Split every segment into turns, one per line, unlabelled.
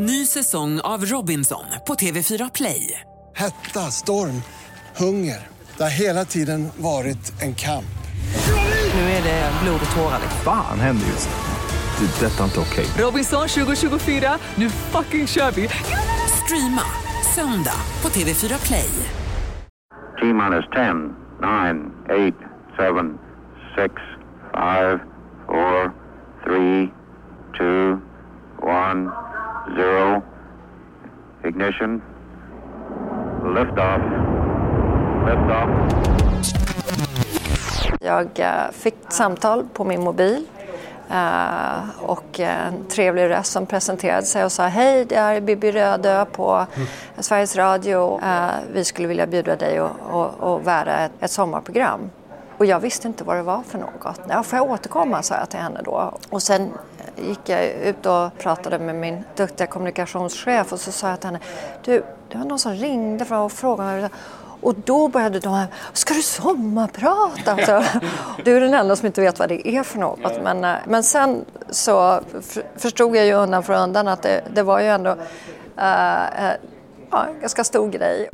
Ny säsong av Robinson på TV4 Play.
Hetta, storm, hunger. Det har hela tiden varit en kamp.
Nu är det blod och tårar.
Fan händer just nu. Det. är Detta är inte okej.
Robinson 2024, nu fucking kör vi! Streama söndag på TV4 Play.
T minus 10, 9, 8, 7, 6, 5, 4, 3, 2, 1, zero, Ignition. Liftoff. Liftoff.
Jag eh, fick ett samtal på min mobil eh, och en trevlig röst som presenterade sig och sa hej, det här är Bibi Rödö på Sveriges Radio. Eh, vi skulle vilja bjuda dig och, och, och värda ett, ett sommarprogram. Och jag visste inte vad det var för något. Ja, får jag återkomma, sa jag till henne då. Och sen gick jag ut och pratade med min duktiga kommunikationschef och så sa jag till henne, du, det var någon som ringde och frågade mig och då började de här, ska du sommarprata? Alltså, du är den enda som inte vet vad det är för något. Men, eh, men sen så förstod jag ju undan för undan att det, det var ju ändå eh, eh, ja, en ganska stor grej.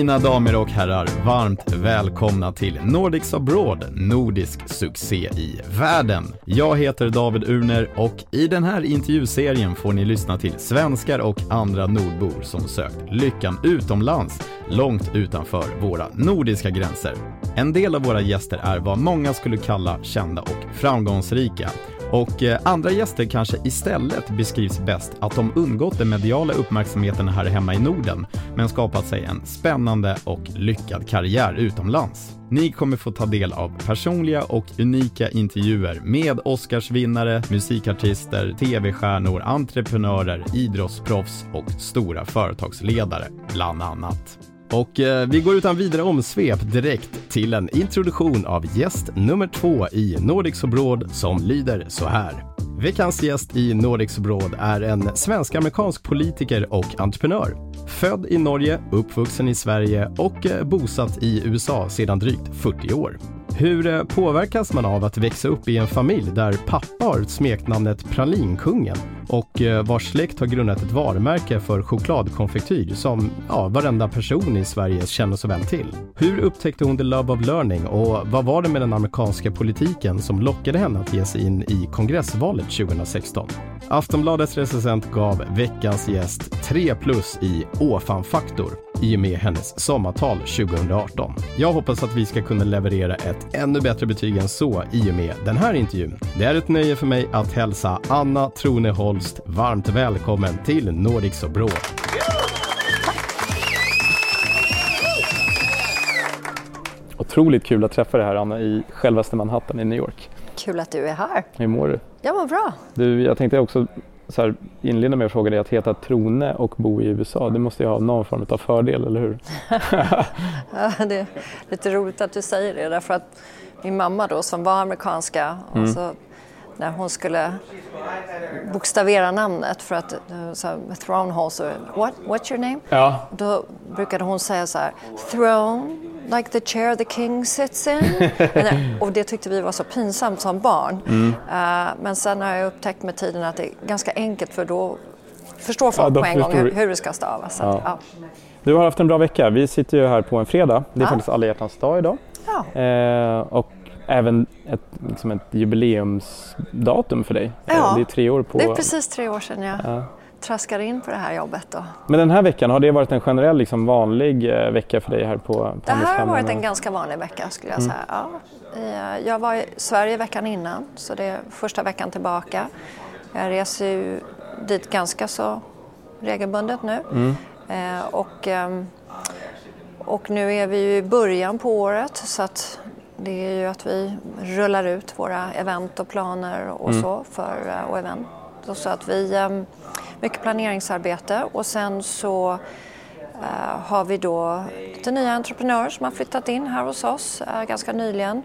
Mina damer och herrar, varmt välkomna till Nordics Abroad, nordisk succé i världen. Jag heter David Urner och i den här intervjuserien får ni lyssna till svenskar och andra nordbor som sökt lyckan utomlands, långt utanför våra nordiska gränser. En del av våra gäster är vad många skulle kalla kända och framgångsrika. Och eh, andra gäster kanske istället beskrivs bäst att de undgått den mediala uppmärksamheten här hemma i Norden, men skapat sig en spännande och lyckad karriär utomlands. Ni kommer få ta del av personliga och unika intervjuer med Oscarsvinnare, musikartister, tv-stjärnor, entreprenörer, idrottsproffs och stora företagsledare, bland annat. Och eh, vi går utan vidare omsvep direkt till en introduktion av gäst nummer två i Nordics Abroad som lyder så här. Veckans gäst i Nordics Abroad är en svensk-amerikansk politiker och entreprenör. Född i Norge, uppvuxen i Sverige och eh, bosatt i USA sedan drygt 40 år. Hur eh, påverkas man av att växa upp i en familj där pappa har smeknamnet Pralinkungen och eh, vars släkt har grundat ett varumärke för chokladkonfektyr som ja, varenda person i Sverige känner så väl till? Hur upptäckte hon the love of learning och vad var det med den amerikanska politiken som lockade henne att ge sig in i kongressvalet 2016? Aftonbladets recensent gav veckans gäst 3 plus i Åfan-faktor i och med hennes sommartal 2018. Jag hoppas att vi ska kunna leverera ett ännu bättre betyg än så i och med den här intervjun. Det är ett nöje för mig att hälsa Anna Trone Holst varmt välkommen till Nordics Abroad.
Otroligt kul att träffa dig här Anna i självaste Manhattan i New York.
Kul att du är här.
Hur mår du?
Jag mår bra.
du jag tänkte också så här, inleda med att fråga dig att heta Trone och bo i USA. Det måste ju ha någon form av fördel, eller hur?
Ja, det är lite roligt att du säger det därför att min mamma då som var amerikanska och så, när hon skulle bokstavera namnet för att så här, Throneholzer, what, what's your name?
Ja.
Då brukade hon säga så här, throne, like the chair the king sits in. och det tyckte vi var så pinsamt som barn. Eh, men sen har jag upptäckt med tiden att det är ganska enkelt för då förstår folk
då
på en gång hur, hur det ska stavas. Att,
Ja.
ja.
Du har haft en bra vecka. Vi sitter ju här på en fredag. Det är
Ja.
faktiskt alla hjärtans dag idag.
Ja.
Eh, och även ett, liksom ett jubileumsdatum för dig.
Ja.
Eh, det är tre år på...
Det är precis tre år sedan
Ja.
Traskade in på det här jobbet. Då.
Men den här veckan, har det varit en generell liksom, vanlig eh, vecka för dig här på, på
Det här har varit en ganska vanlig vecka skulle
Mm.
jag säga. Ja. Eh, Jag var i Sverige veckan innan, så det är första veckan tillbaka. Jag reser ju dit ganska så regelbundet nu.
Mm.
Eh, Och, ehm, och nu är vi ju i början på året så att det är ju att vi rullar ut våra event och planer och
Mm.
så för och event. Och Så att vi, ehm, mycket planeringsarbete och sen så eh, har vi då lite nya entreprenörer som har flyttat in här hos oss eh, ganska nyligen.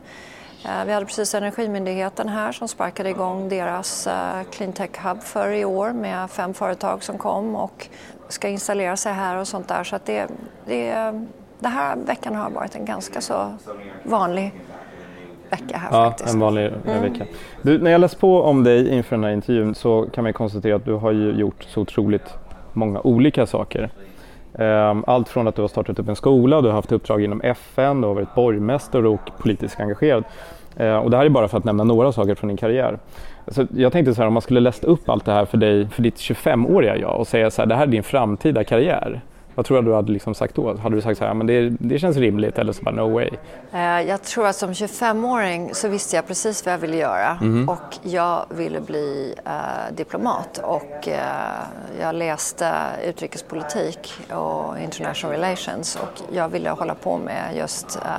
Eh, vi hade precis Energimyndigheten här som sparkade igång deras Cleantech Hub för i år med fem företag som kom och ska installera sig här och sånt där. Så att det, det, det här veckan har varit en ganska så vanlig vecka här
ja,
faktiskt.
en vanlig mm. vecka. Du, när jag läst på om dig inför den här intervjun så kan man konstatera att du har ju gjort så otroligt många olika saker. Ehm, allt från att du har startat upp en skola, du har haft uppdrag inom FN, du har varit borgmästare och politiskt engagerad. Ehm, och det här är bara för att nämna några saker från din karriär. Så jag tänkte så här, om man skulle läsa upp allt det här för dig, för ditt 25-åriga jag och säga så här, det här är din framtida karriär. Vad tror du du hade liksom sagt då? Hade du sagt så här, men det, det känns rimligt eller så bara no way?
Eh, jag tror att som 25-åring så visste jag precis vad jag ville göra mm. och jag ville bli uh, diplomat och uh, jag läste utrikespolitik och international relations och jag ville hålla på med just uh,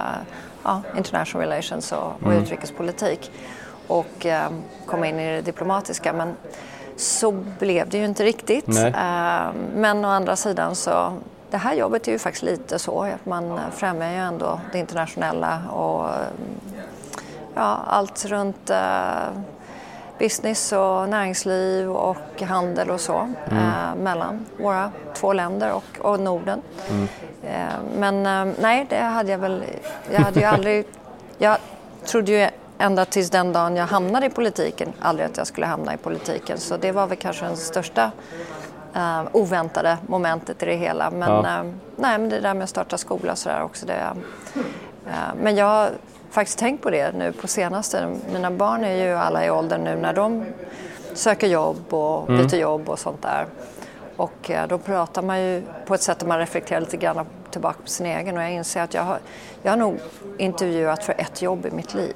ja, international relations och, och mm. utrikespolitik och komma in i det diplomatiska. Men så blev det ju inte riktigt. Nej. Ehm, men å andra sidan så, det här jobbet är ju faktiskt lite så att man främjar ju ändå det internationella och ja, allt runt uh, business och näringsliv och handel och så mm. uh, mellan våra två länder och, och Norden. Mm. Uh, men nej, det hade jag väl, jag hade ju aldrig, jag trodde ju ända tills den dagen jag hamnade i politiken, aldrig att jag skulle hamna i politiken. Så det var väl kanske den största uh, oväntade momentet i det hela. Men, ja. uh, nej, men det där med att starta skola så där också. Det, uh, men jag har faktiskt tänkt på det nu på senaste. Mina barn är ju alla i åldern nu när de söker jobb och mm. byter jobb och sånt där. Och då pratar man ju på ett sätt där man reflekterar lite grann tillbaka på sin egen och jag inser att jag har, jag har nog intervjuat för ett jobb i mitt liv.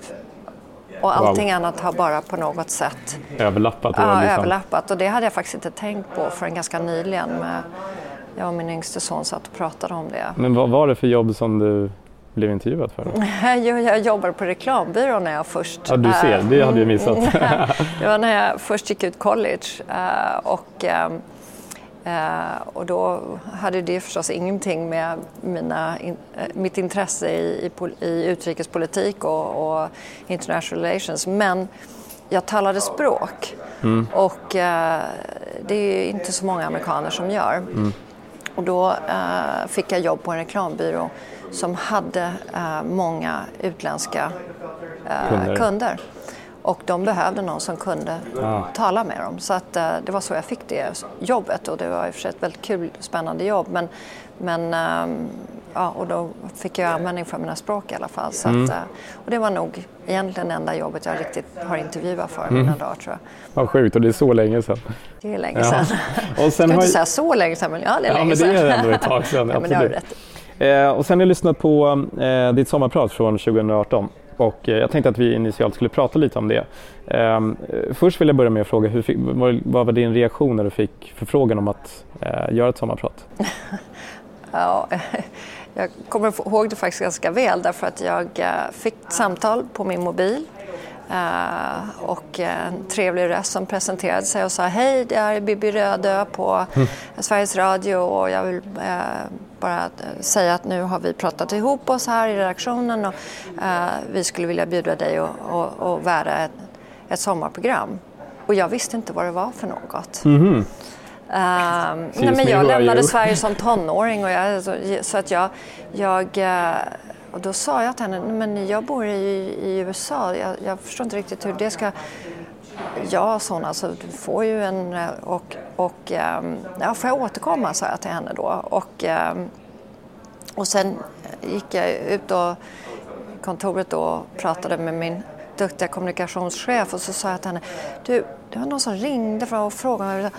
Och allting wow. annat har bara på något sätt
överlappat.
Ja, liksom. överlappat. Och det hade jag faktiskt inte tänkt på förrän ganska nyligen. Med, jag och min yngste son satt och pratade om det.
Men vad var det för jobb som du blev intervjuad för?
jag, jag jobbade på reklambyrå när jag först...
Ja, du ser, det hade jag missat.
det var när jag först gick ut college. Eh, och ehm, Uh, och då hade det förstås ingenting med mina, in, uh, mitt intresse i, i, i utrikespolitik och, och, international relations. Men jag talade språk mm. och uh, det är inte så många amerikaner som gör. Mm. Och då fick jag jobb på en reklambyrå som hade många utländska kunder. kunder. Och de behövde någon som kunde ah. tala med dem. Så att, uh, det var så jag fick det jobbet och det var i och för sig ett väldigt kul, spännande jobb. Men, men um, ja, och då fick jag användning för mina språk i alla fall. Så mm. att, uh, och det var nog egentligen det enda jobbet jag riktigt har intervjuat för mm. mina dagar tror jag.
Vad sjukt och det är så länge sedan.
Det är länge sedan. Ja. Och sen jag ska inte säga så länge sedan men ja det är
ja,
länge
sedan. Ja men det är ändå ett tag sedan. ja, men har rätt. Eh, och sen har jag lyssnat på eh, ditt sommarprat från 2018 och eh, jag tänkte att vi initialt skulle prata lite om det. Ehm, eh, först vill jag börja med att fråga, hur fick, vad var din reaktion när du fick förfrågan om att eh, göra ett sommarprat?
ja, jag kommer ihåg det faktiskt ganska väl därför att jag fick ett samtal på min mobil Uh, och en trevlig röst som presenterade sig och sa hej, det är Bibi Rödö på mm. Sveriges Radio och jag vill uh, bara säga att nu har vi pratat ihop oss här i redaktionen och uh, vi skulle vilja bjuda dig och, och, och värda ett, ett sommarprogram. Och jag visste inte vad det var för något. Mm nej, men jag lämnade Sverige som tonåring och jag, så, så, att jag, jag och då sa jag till henne, men jag bor i, i USA, jag, jag förstår inte riktigt hur det ska... Ja, sån alltså, du får ju en... Eh, och, och um, ja, får jag återkomma, sa jag till henne då. Och, um, och sen gick jag ut och kontoret då och pratade med min duktiga kommunikationschef. Och så sa jag till henne, du, det var någon som ringde och frågade mig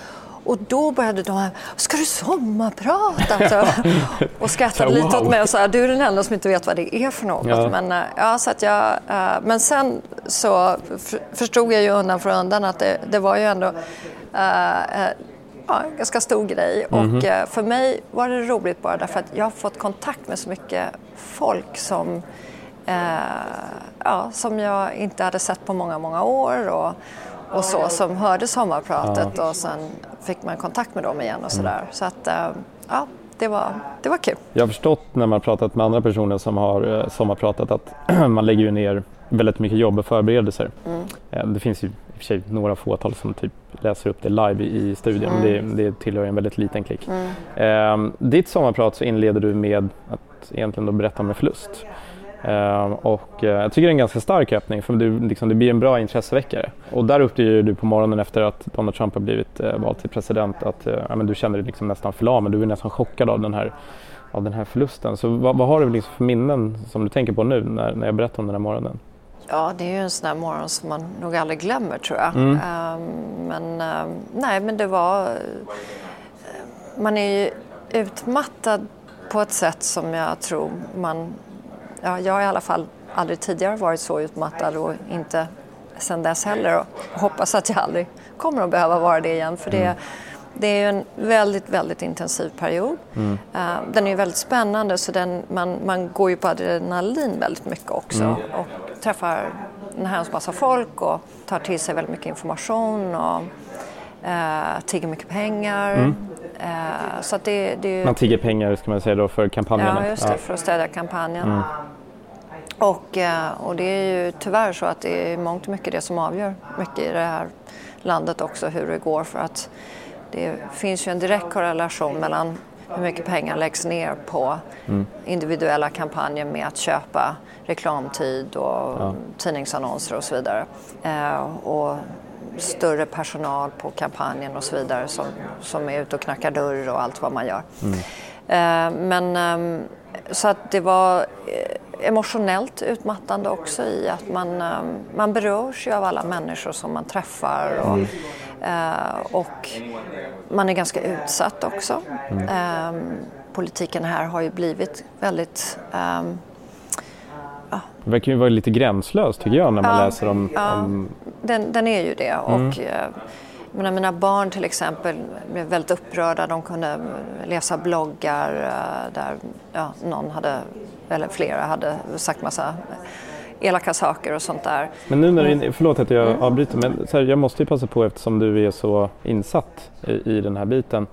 och då började de här, ska du sommarprata? Alltså, och skrattade så, lite åt mig och sa, du är den enda som inte vet vad det är för något. Ja. Men, eh, ja, så att jag, uh, men sen så förstod jag ju undan för undan att det, det var ju ändå uh, ja, en ganska stor grej. Mm -hmm. Och uh, för mig var det roligt bara därför att jag har fått kontakt med så mycket folk som, ja, som jag inte hade sett på många, många år. Och, och så som hörde sommarpratet ja. och sen fick man kontakt med dem igen och sådär. Mm. Så att, ja, det var, det var kul.
Jag har förstått när man pratat med andra personer som har eh, sommarpratat att man lägger ju ner väldigt mycket jobb och förberedelser.
Mm.
Eh, Det finns ju i och för sig några fåtal som typ läser upp det live i studion.
Mm.
Det, det tillhör en väldigt liten klick.
Mm.
Eh, ditt sommarprat så inleder du med att egentligen då berätta om en förlust. Eh, och eh, jag tycker det är en ganska stark öppning för du, liksom, det blir en bra intresseväckare. Och där uppger du på morgonen efter att Donald Trump har blivit eh, vald till president att eh, ja, men du känner dig liksom nästan förlamad, du är nästan chockad av den här, av den här förlusten. Så vad, vad har du liksom för minnen som du tänker på nu när, när jag berättar om den här morgonen?
Ja, det är ju en sån här morgon som man nog aldrig glömmer tror jag.
Mm.
Ehm, men ehm, nej, men det var... Man är ju utmattad på ett sätt som jag tror man... Ja, jag har i alla fall aldrig tidigare varit så utmattad och inte sen dess heller. Och hoppas att jag aldrig kommer att behöva vara det igen för det, det är en väldigt, väldigt intensiv period. Eh, Den är ju väldigt spännande så den, man, man går ju på adrenalin väldigt mycket också och träffar en hemsk massa folk och tar till sig väldigt mycket information och eh, tigger mycket pengar. Eh, så det, det ju...
Man tigger pengar ska man säga då för kampanjerna.
Ja, just det, för att stödja kampanjen. Och, eh, och det är ju tyvärr så att det är mångt och mycket det som avgör mycket i det här landet också, hur det går. För att det finns ju en direkt korrelation mellan hur mycket pengar läggs ner på individuella kampanjer med att köpa reklamtid och tidningsannonser och så vidare. Eh, och större personal på kampanjen och så vidare som, som är ute och knackar dörr och allt vad man gör. Eh, men ehm, så att det var eh, emotionellt utmattande också i att man, ehm, man berörs ju av alla människor som man träffar och, eh, och man är ganska utsatt också. Ehm, politiken här har ju blivit väldigt ehm,
Det verkar ju vara lite gränslöst tycker jag när man
Ja,
läser om,
ja.
om
Den, den är ju det. Och, eh, menar, mina barn till exempel blev väldigt upprörda. De kunde läsa bloggar eh, där ja, någon hade, eller flera hade sagt massa elaka saker och sånt där.
Men nu när du, förlåt att jag
Mm.
avbryter, men här, jag måste ju passa på eftersom du är så insatt i, i den här biten.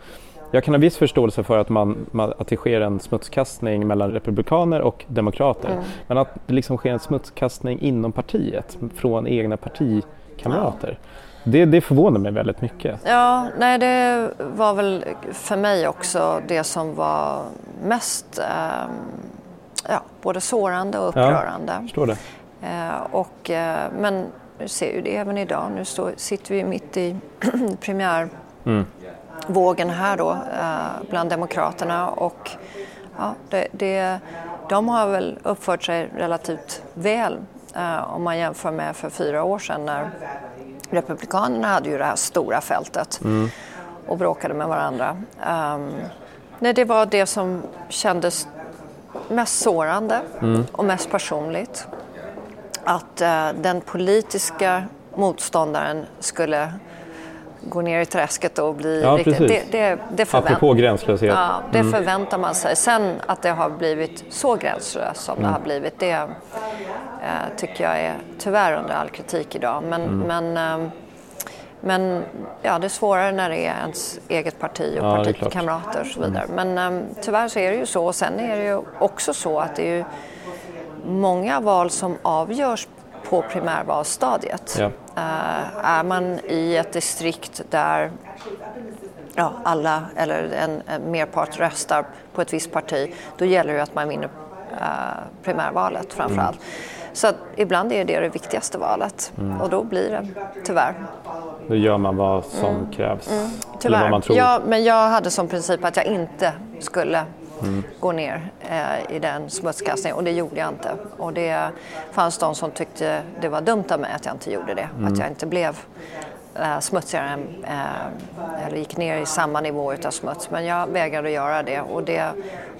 Jag kan ha viss förståelse för att, man, att det sker en smutskastning mellan republikaner och demokrater.
Mm.
Men att det liksom sker en smutskastning inom partiet från egna partikamrater. Det, det förvånar mig väldigt mycket.
Ja, nej det var väl för mig också det som var mest ehm, ja, både sårande och upprörande.
Jag förstår det.
Eh, och, eh, men vi ser ju det även idag. Nu står, sitter vi mitt i premiärvågen här då eh, bland Demokraterna och ja, det, det, de har väl uppfört sig relativt väl eh, om man jämför med för fyra år sedan när Republikanerna hade ju det här stora fältet och bråkade med varandra. Um, nej, det var det som kändes mest sårande och mest personligt. Att eh, den politiska motståndaren skulle gå ner i träsket och bli
Ja,
riktigt...
precis.
Det, det, det, förvänt,
Apropå gränslöshet.
ja, det förväntar man sig. Sen att det har blivit så gränslöst som det har blivit, det eh, tycker jag är tyvärr under all kritik idag. Men, men, ehm, men ja, det är svårare när det är ens eget parti och
Ja,
partikamrater och så vidare. Men ehm, tyvärr så är det ju så. Och sen är det ju också så att det är ju många val som avgörs på primärvalsstadiet.
Ja.
Eh, är man i ett distrikt där ja, alla eller en, en merpart röstar på ett visst parti, då gäller det att man vinner eh, primärvalet framför
Mm.
Så ibland är det det viktigaste valet
Mm.
och då blir det tyvärr.
Då gör man vad som krävs. Eller vad
Mm. Tyvärr.
man tror.
Ja, men jag hade som princip att jag inte skulle
Mm.
gå ner eh, i den smutskastningen och det gjorde jag inte. Och det fanns de som tyckte det var dumt av mig att jag inte gjorde det.
Mm.
Att jag inte blev eh, smutsigare än, eh, eller gick ner i samma nivå utav smuts. Men jag vägrade att göra det och det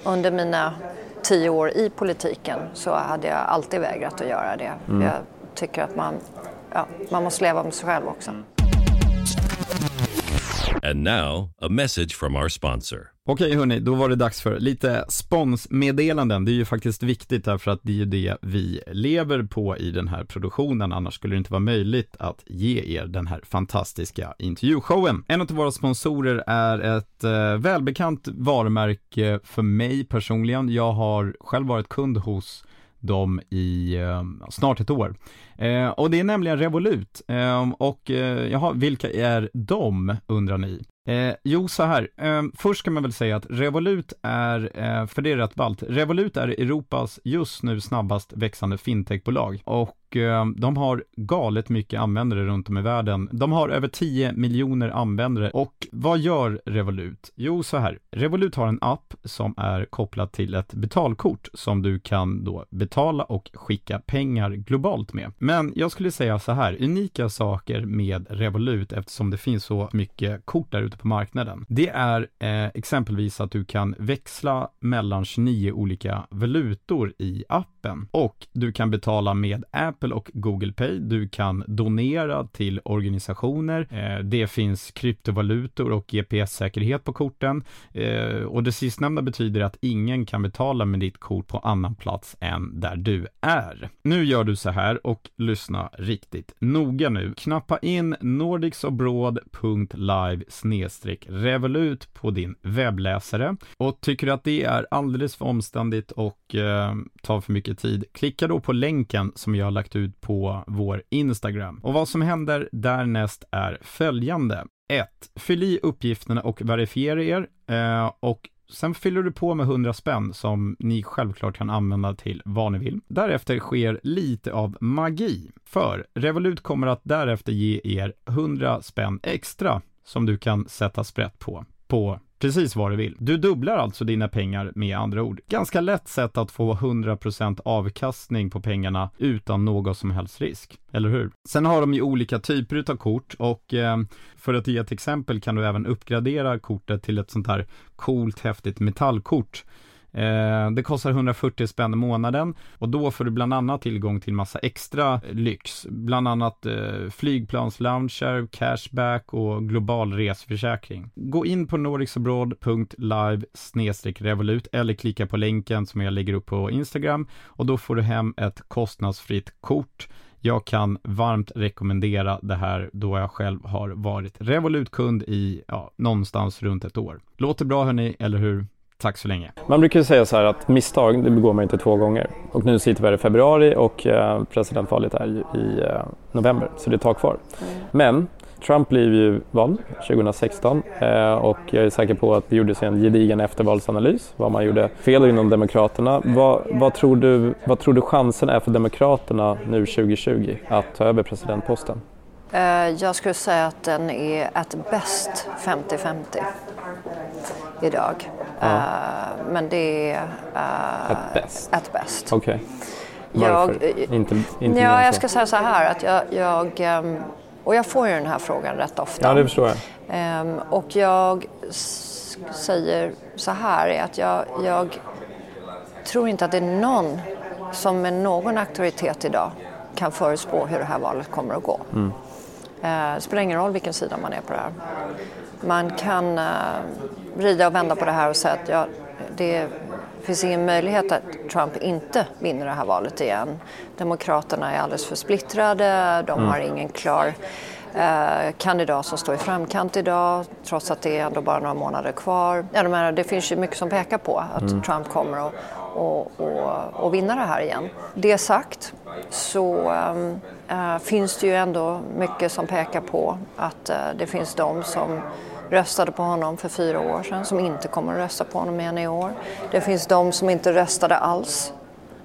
under mina tio år i politiken så hade jag alltid vägrat att göra det.
Mm.
Jag tycker att man, ja, man måste leva med sig själv också.
And now, a message from our sponsor.
Okej hörni, då var det dags för lite sponsmeddelanden. Det är ju faktiskt viktigt därför att det är ju det vi lever på i den här produktionen. Annars skulle det inte vara möjligt att ge er den här fantastiska intervjushowen. En av våra sponsorer är ett eh, välbekant varumärke för mig personligen. Jag har själv varit kund hos dem i eh, snart ett år. Eh, och det är nämligen Revolut. Eh, och eh, jaha, vilka är de, undrar ni? Eh, jo, så här. Eh, först kan man väl säga att Revolut är, eh, för det är rätt ballt, Revolut är Europas just nu snabbast växande fintechbolag och eh, de har galet mycket användare runt om i världen. De har över 10 miljoner användare och vad gör Revolut? Jo, så här. Revolut har en app som är kopplad till ett betalkort som du kan då betala och skicka pengar globalt med. Men jag skulle säga så här, unika saker med Revolut eftersom det finns så mycket kort där ute på marknaden. Det är eh, exempelvis att du kan växla mellan 29 olika valutor i appen och du kan betala med Apple och Google Pay. Du kan donera till organisationer. Eh, det finns kryptovalutor och GPS-säkerhet på korten eh, och det sistnämnda betyder att ingen kan betala med ditt kort på annan plats än där du är. Nu gör du så här och lyssna riktigt noga nu. Knappa in nordicsobroad.live revolut på din webbläsare. Och tycker du att det är alldeles för omständigt och eh, tar för mycket tid, klicka då på länken som jag har lagt ut på vår Instagram. Och vad som händer därnäst är följande. 1. Fyll i uppgifterna och verifiera er eh, och Sen fyller du på med 100 spänn som ni självklart kan använda till vad ni vill. Därefter sker lite av magi, för Revolut kommer att därefter ge er 100 spänn extra som du kan sätta sprätt på, på precis vad du vill. Du dubblar alltså dina pengar med andra ord. Ganska lätt sätt att få 100% avkastning på pengarna utan någon som helst risk, eller hur? Sen har de ju olika typer av kort och eh, för att ge ett exempel kan du även uppgradera kortet till ett sånt här coolt häftigt metallkort Eh, det kostar 140 spänn i månaden och då får du bland annat tillgång till massa extra lyx, bland annat eh, flygplanslounger, cashback och global resförsäkring. Gå in på nordicsobroad.live revolut eller klicka på länken som jag lägger upp på Instagram och då får du hem ett kostnadsfritt kort jag kan varmt rekommendera det här då jag själv har varit Revolut-kund i ja, någonstans runt ett år. Låter bra hörni, eller hur? Tack så länge.
Man brukar säga så här att misstag, det begår man inte två gånger. Och nu sitter vi här i februari och eh, presidentvalet är i eh, november, så det är ett tag kvar. Men Trump blev ju vald 2016 eh, och jag är säker på att det gjordes en gedigen eftervalsanalys, vad man gjorde fel inom Demokraterna. Vad, vad, tror du, vad tror du chansen är för Demokraterna nu 2020 att ta över presidentposten?
Jag skulle säga att den är ett bäst 50-50 idag. Ja. Uh, men det är uh,
bäst.
Ett bäst.
Okej. Okay. Varför? Jag, inte, inte
ja, jag ska säga så här att jag, jag um, och jag får ju den här frågan rätt ofta.
Ja, det förstår jag.
Um, och jag säger så här att jag, jag tror inte att det är någon som med någon auktoritet idag kan förutspå hur det här valet kommer att gå. Mm. Det spelar ingen roll vilken sida man är på det här. Man kan uh, vrida och vända på det här och säga att ja, det finns ingen möjlighet att Trump inte vinner det här valet igen. Demokraterna är alldeles för splittrade, de mm. har ingen klar eh, kandidat som står i framkant idag trots att det är ändå bara några månader kvar. Ja, menar, det finns ju mycket som pekar på att mm. Trump kommer att och, och, och vinna det här igen. Det sagt så äh, finns det ju ändå mycket som pekar på att äh, det finns de som röstade på honom för fyra år sedan som inte kommer att rösta på honom igen i år. Det finns de som inte röstade alls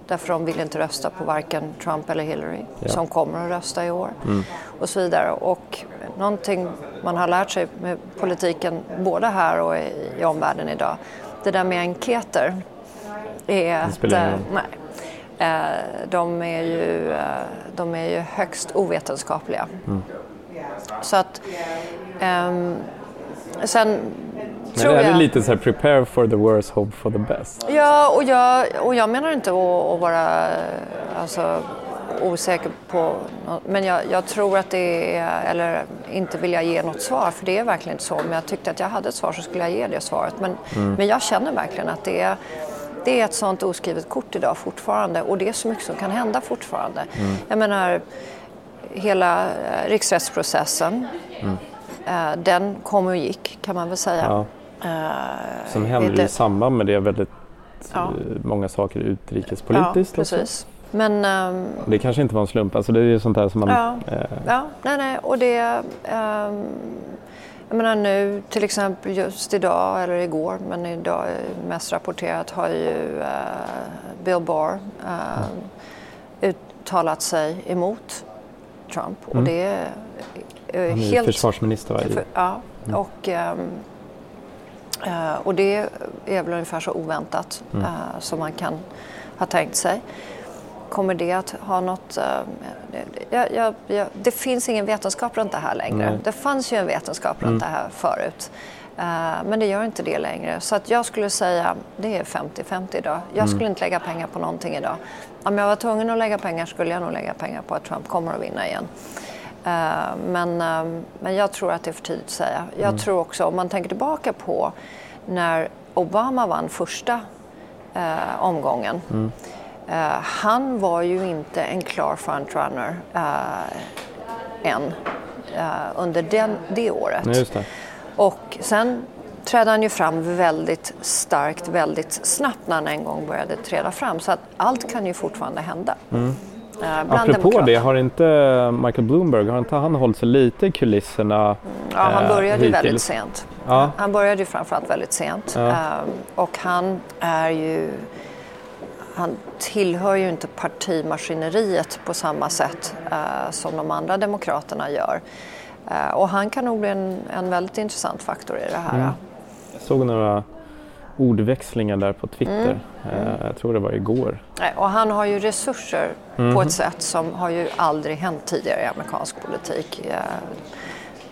därför de vill inte rösta på varken Trump eller Hillary ja. som kommer att rösta i år mm. och så vidare. Och någonting man har lärt sig med politiken både här och i, i omvärlden idag, det där med enkäter är att... Eh, nej, eh, de, är ju, eh, de är ju högst ovetenskapliga. Mm. Så att um, Sen
men är det jag... lite så här prepare for the worst, hope for the best?
Ja, och jag, och jag menar inte att, att vara alltså, osäker på, men jag, jag, tror att det är, eller inte vill jag ge något svar för det är verkligen inte så. Om jag tyckte att jag hade ett svar så skulle jag ge det svaret. Men, mm. men jag känner verkligen att det är, det är ett sånt oskrivet kort idag fortfarande och det är så mycket som kan hända fortfarande. Mm. Jag menar, hela eh, riksrättsprocessen, mm. Eh, den kom och gick kan man väl säga. Ja.
Eh, Sen hände det i samband med det väldigt ja. Eh, många saker utrikespolitiskt.
Ja, precis. Men, um,
det kanske inte var en slump, alltså det är ju sånt där som man...
Ja, eh, ja nej, nej, och det... Um, jag menar nu till exempel just idag, eller igår, men idag mest rapporterat har ju uh, Bill Barr uh, mm. uttalat sig emot Trump. Mm. Och det är
uh, Han är helt... försvarsminister va? För,
ja, mm. och, um, uh, och det är väl ungefär så oväntat mm. som man kan ha tänkt sig. Kommer det att ha något... Uh, ja, ja, ja, det finns ingen vetenskap runt det här längre. Nej. Det fanns ju en vetenskap runt mm. det här förut. Men det gör inte det längre. Så att jag skulle säga, det är 50-50 idag. Jag mm. skulle inte lägga pengar på någonting idag. Om jag var tvungen att lägga pengar skulle jag nog lägga pengar på att Trump kommer att vinna igen. Uh, men, uh, men jag tror att det är för tidigt att säga. Jag mm. tror också, om man tänker tillbaka på när Obama vann första omgången. Mm Uh, han var ju inte en klar frontrunner uh, än uh, under den, det året.
Nej, det.
Och sen trädde han ju fram väldigt starkt, väldigt snabbt när han en gång började träda fram. Så att allt kan ju fortfarande hända. Mm.
Uh, Apropå det, har inte Michael Bloomberg, har inte han hållit sig lite i kulisserna mm,
Ja, han började ju väldigt sent. Ja. Han började ju framförallt väldigt sent. Ja. Uh, och han är ju han tillhör ju inte partimaskineriet på samma sätt eh, som de andra demokraterna gör. Eh, och han kan nog bli en, en väldigt intressant faktor i det här. Mm.
Jag såg några ordväxlingar där på Twitter. Mm. Eh, jag tror det var igår.
Och han har ju resurser mm. på ett sätt som har ju aldrig hänt tidigare i amerikansk politik. Eh,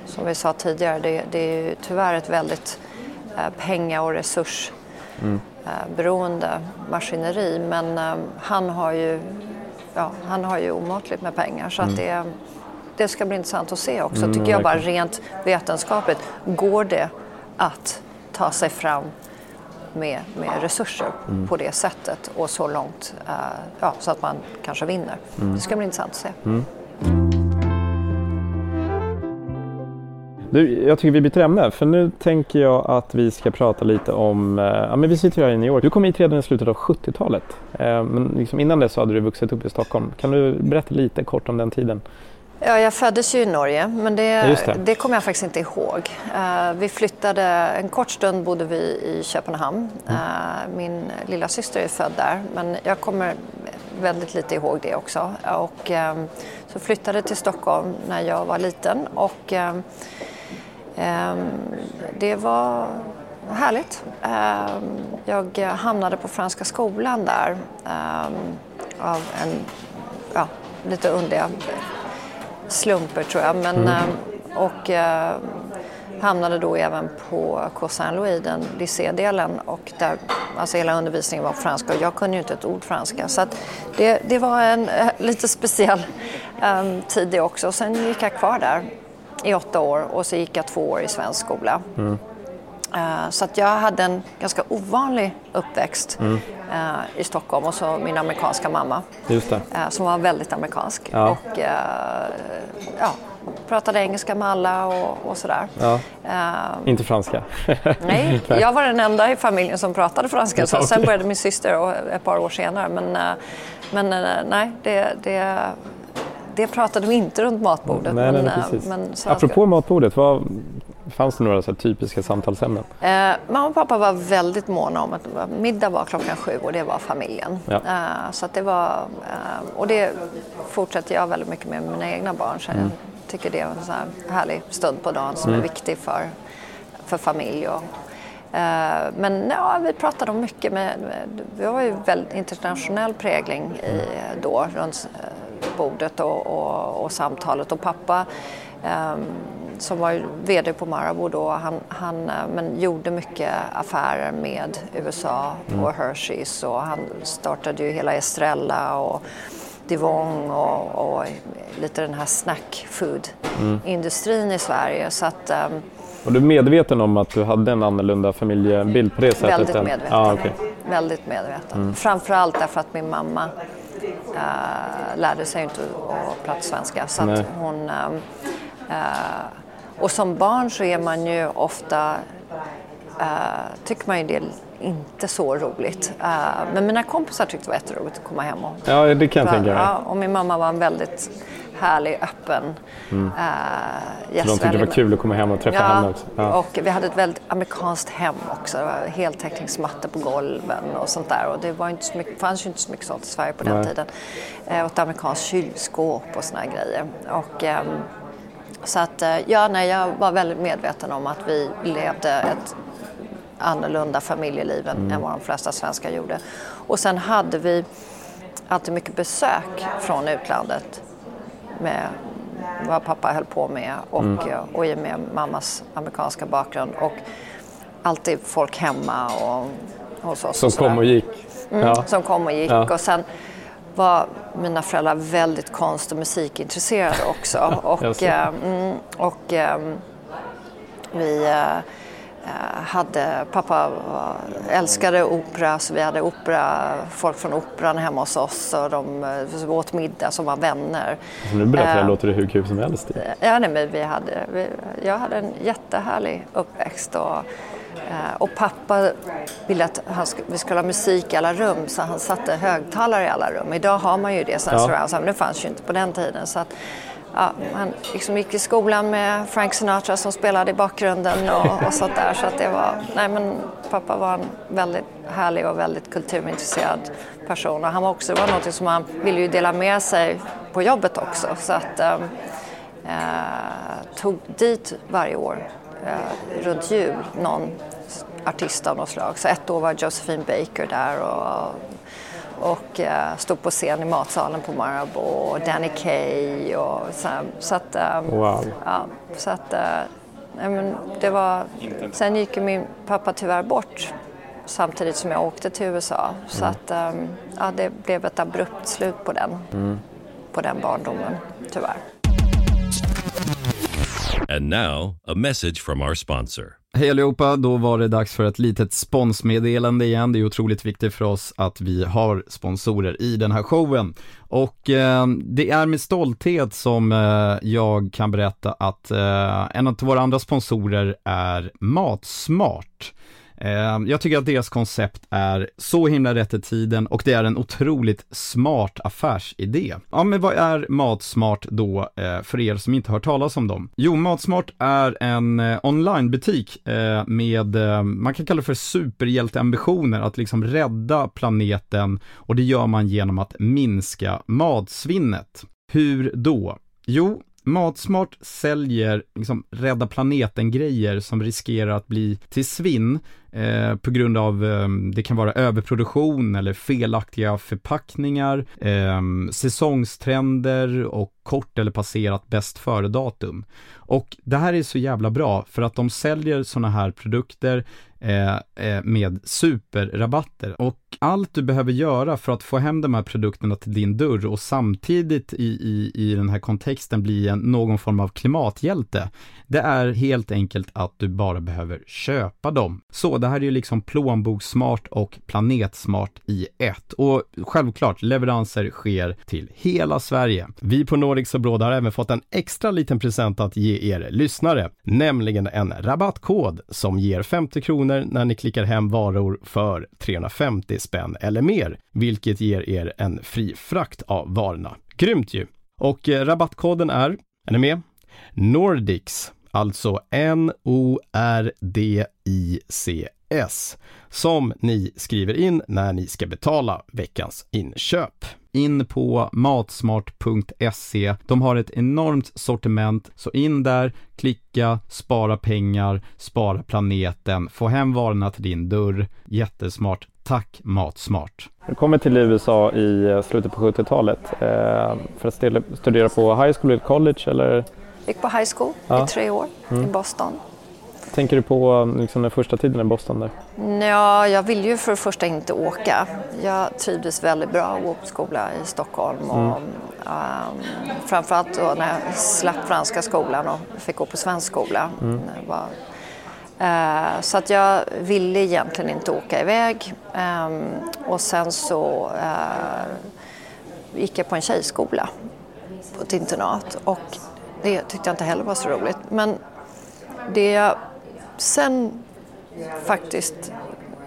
som vi sa tidigare, det, det är ju tyvärr ett väldigt eh, penga och resurs mm. Maskineri men han har ju, ja, han har ju omåttligt med pengar så mm. att det, det ska bli intressant att se också mm, tycker jag bara rent vetenskapligt. Går det att ta sig fram med, med resurser mm. på det sättet och så långt uh, ja, så att man kanske vinner. Mm. Det ska bli intressant att se. Mm.
Du, jag tycker vi byter ämne, för nu tänker jag att vi ska prata lite om, eh, ja men vi sitter här i New York. Du kom hit redan i slutet av 70-talet, eh, men liksom innan dess så hade du vuxit upp i Stockholm. Kan du berätta lite kort om den tiden?
Ja, jag föddes ju i Norge, men det, det. det kommer jag faktiskt inte ihåg. Uh, vi flyttade, en kort stund bodde vi i Köpenhamn. Mm. Uh, min lilla syster är född där, men jag kommer väldigt lite ihåg det också. Och, um, så flyttade till Stockholm när jag var liten och um, Ehm, det var härligt. Ehm, jag hamnade på Franska skolan där ehm, av en, ja, lite underliga slumper tror jag. Men, mm. Och hamnade då även på Cour Saint-Louis, den lycédelen och där alltså hela undervisningen var på franska och jag kunde ju inte ett ord franska. Så det, det var en lite speciell um, tid det också. Sen gick jag kvar där i åtta år och så gick jag två år i svensk skola. Mm. Uh, så att jag hade en ganska ovanlig uppväxt mm. uh, i Stockholm och så min amerikanska mamma uh, som var väldigt amerikansk. Ja. Och ja, pratade engelska med alla och, och sådär. Ja.
Inte franska?
nej, jag var den enda i familjen som pratade franska. Så sen började min syster och ett par år senare. Men, men nej, det, det det pratade vi inte runt matbordet.
Nej, men, nej, eh, precis. men Apropå matbordet, vad, fanns det några så typiska samtalsämnen?
Eh, mamma och pappa var väldigt måna om att middag var klockan sju och det var familjen. Ja. Eh, så det var, eh, och det fortsätter jag väldigt mycket med mina egna barn. Så mm. jag tycker det är en sån här härlig stund på dagen som mm. är viktig för, för familj. Och, eh, men ja, vi pratade om mycket. Med, vi var ju väldigt internationell prägling i, då runt bordet och, och, och samtalet. Och pappa som var VD på Marabou då, han, han eh, men gjorde mycket affärer med USA mm. och Hershey's och han startade ju hela Estrella och Divong och, och lite den här snack food-industrin i Sverige. Så att, um,
Var du medveten om att du hade en annorlunda familjebild på det sättet?
väldigt medveten.
Ja, okej.
Väldigt medveten. Framförallt därför att min mamma eh, lärde sig inte att prata svenska. Så hon, ehm, eh, och som barn så är man ju ofta, eh, tycker man ju det inte så roligt. Eh, men mina kompisar tyckte det var jätteroligt att komma hem och
Ja, det kan jag tänka mig.
Ja, och min mamma var en väldigt härlig, öppen
Så
mm.
de tyckte det var kul att komma hem och träffa henne också? Ja.
och vi hade ett väldigt amerikanskt hem också. Det var heltäckningsmattor på golven och sånt där. Och det var inte så mycket, fanns ju inte så mycket sånt i Sverige på den
Nej.
tiden. Eh, och ett amerikanskt kylskåp och såna här grejer. Och, ehm, så att, eh, ja, nej, jag var väldigt medveten om att vi levde ett annorlunda familjeliv än, än vad de flesta svenskar gjorde. Och sen hade vi alltid mycket besök från utlandet med vad pappa höll på med och, eh, och i och med mammas amerikanska bakgrund. Och alltid folk hemma och hos oss.
Som
och
kom och gick?
Mm,
Ja.
Som kom och gick.
Ja.
Och sen var mina föräldrar väldigt konst och musikintresserade också. Och,
Jaså.
eh, mm, och ehm, vi eh, eh, hade, pappa älskade opera så vi hade opera, folk från operan hemma hos oss och de eh, åt middag som var vänner.
Alltså, nu berättar jag
Eh,
låter det hur kul som helst.
Ja, nej, men vi hade, vi, jag hade en jättehärlig uppväxt. Och, och pappa ville att han sk- vi skulle ha musik i alla rum så han satte högtalare i alla rum. Idag har man ju det som
Ja.
men det fanns ju inte på den tiden. Så att, ja, han liksom gick i skolan med Frank Sinatra som spelade i bakgrunden och, och sånt där. Så att det var, nej men pappa var en väldigt härlig och väldigt kulturintresserad person. Och han var också, det var något som han ville ju dela med sig på jobbet också. Så att, ehm, eh, tog dit varje år eh, runt jul någon artist av något slag. Så ett år var Josephine Baker där och, och eh, stod på scen i matsalen på Marabou och Danny Kaye och så, så att, ehm,
Wow.
ja, så att eh, nej, men det var, sen gick min pappa tyvärr bort samtidigt som jag åkte till USA. Så att ehm, ja, det blev ett abrupt slut på den, på den barndomen tyvärr.
And now, a message from our sponsor.
Hej allihopa, då var det dags för ett litet sponsmeddelande igen. Det är otroligt viktigt för oss att vi har sponsorer i den här showen. Och eh, det är med stolthet som eh, jag kan berätta att eh, en av våra andra sponsorer är Matsmart. Eh, jag tycker att deras koncept är så himla rätt i tiden och det är en otroligt smart affärsidé. Ja, men vad är Matsmart då eh, för er som inte hört talas om dem? Jo, Matsmart är en eh, onlinebutik med, man kan kalla det för superhjälteambitioner, att liksom rädda planeten och det gör man genom att minska matsvinnet. Hur då? Jo, Matsmart säljer liksom rädda planeten-grejer som riskerar att bli till svinn eh, på grund av, eh, det kan vara överproduktion eller felaktiga förpackningar, eh, säsongstrender och kort eller passerat bäst före-datum. Och det här är så jävla bra för att de säljer sådana här produkter eh, Eh, eh, med superrabatter. Och allt du behöver göra för att få hem de här produkterna till din dörr och samtidigt i, i, i den här kontexten bli en, någon form av klimathjälte, det är helt enkelt att du bara behöver köpa dem. Så det här är ju liksom plånbokssmart och planetsmart i ett. Och självklart, leveranser sker till hela Sverige.
Vi på Nordics Abroad har även fått en extra liten present att ge er lyssnare, nämligen en rabattkod som ger 50 kronor när ni klickar hem varor för 350 spänn eller mer, vilket ger er en fri frakt av varorna. Grymt ju! Och eh, rabattkoden är, är ni med? Nordics, alltså N-O-R-D-I-C-S, som ni skriver in när ni ska betala veckans inköp
in på matsmart.se. De har ett enormt sortiment, så in där, klicka, spara pengar, spara planeten, få hem varorna till din dörr. Jättesmart. Tack Matsmart.
Du kommer till USA i eh, slutet på 70-talet eh, för att studera på high school eller college eller?
Gick på high school
Ja.
i tre år i Boston.
Tänker du på liksom, den första tiden i Boston? Där?
Ja, jag ville ju för det första inte åka. Jag trivdes väldigt bra att gå på skola i Stockholm. Och, mm. um, framförallt då när jag slapp franska skolan och fick gå på svensk skola. Mm. Var, uh, så att jag ville egentligen inte åka iväg. Um, och sen så uh, gick jag på en tjejskola på ett internat. Och det tyckte jag inte heller var så roligt. Men det jag sen faktiskt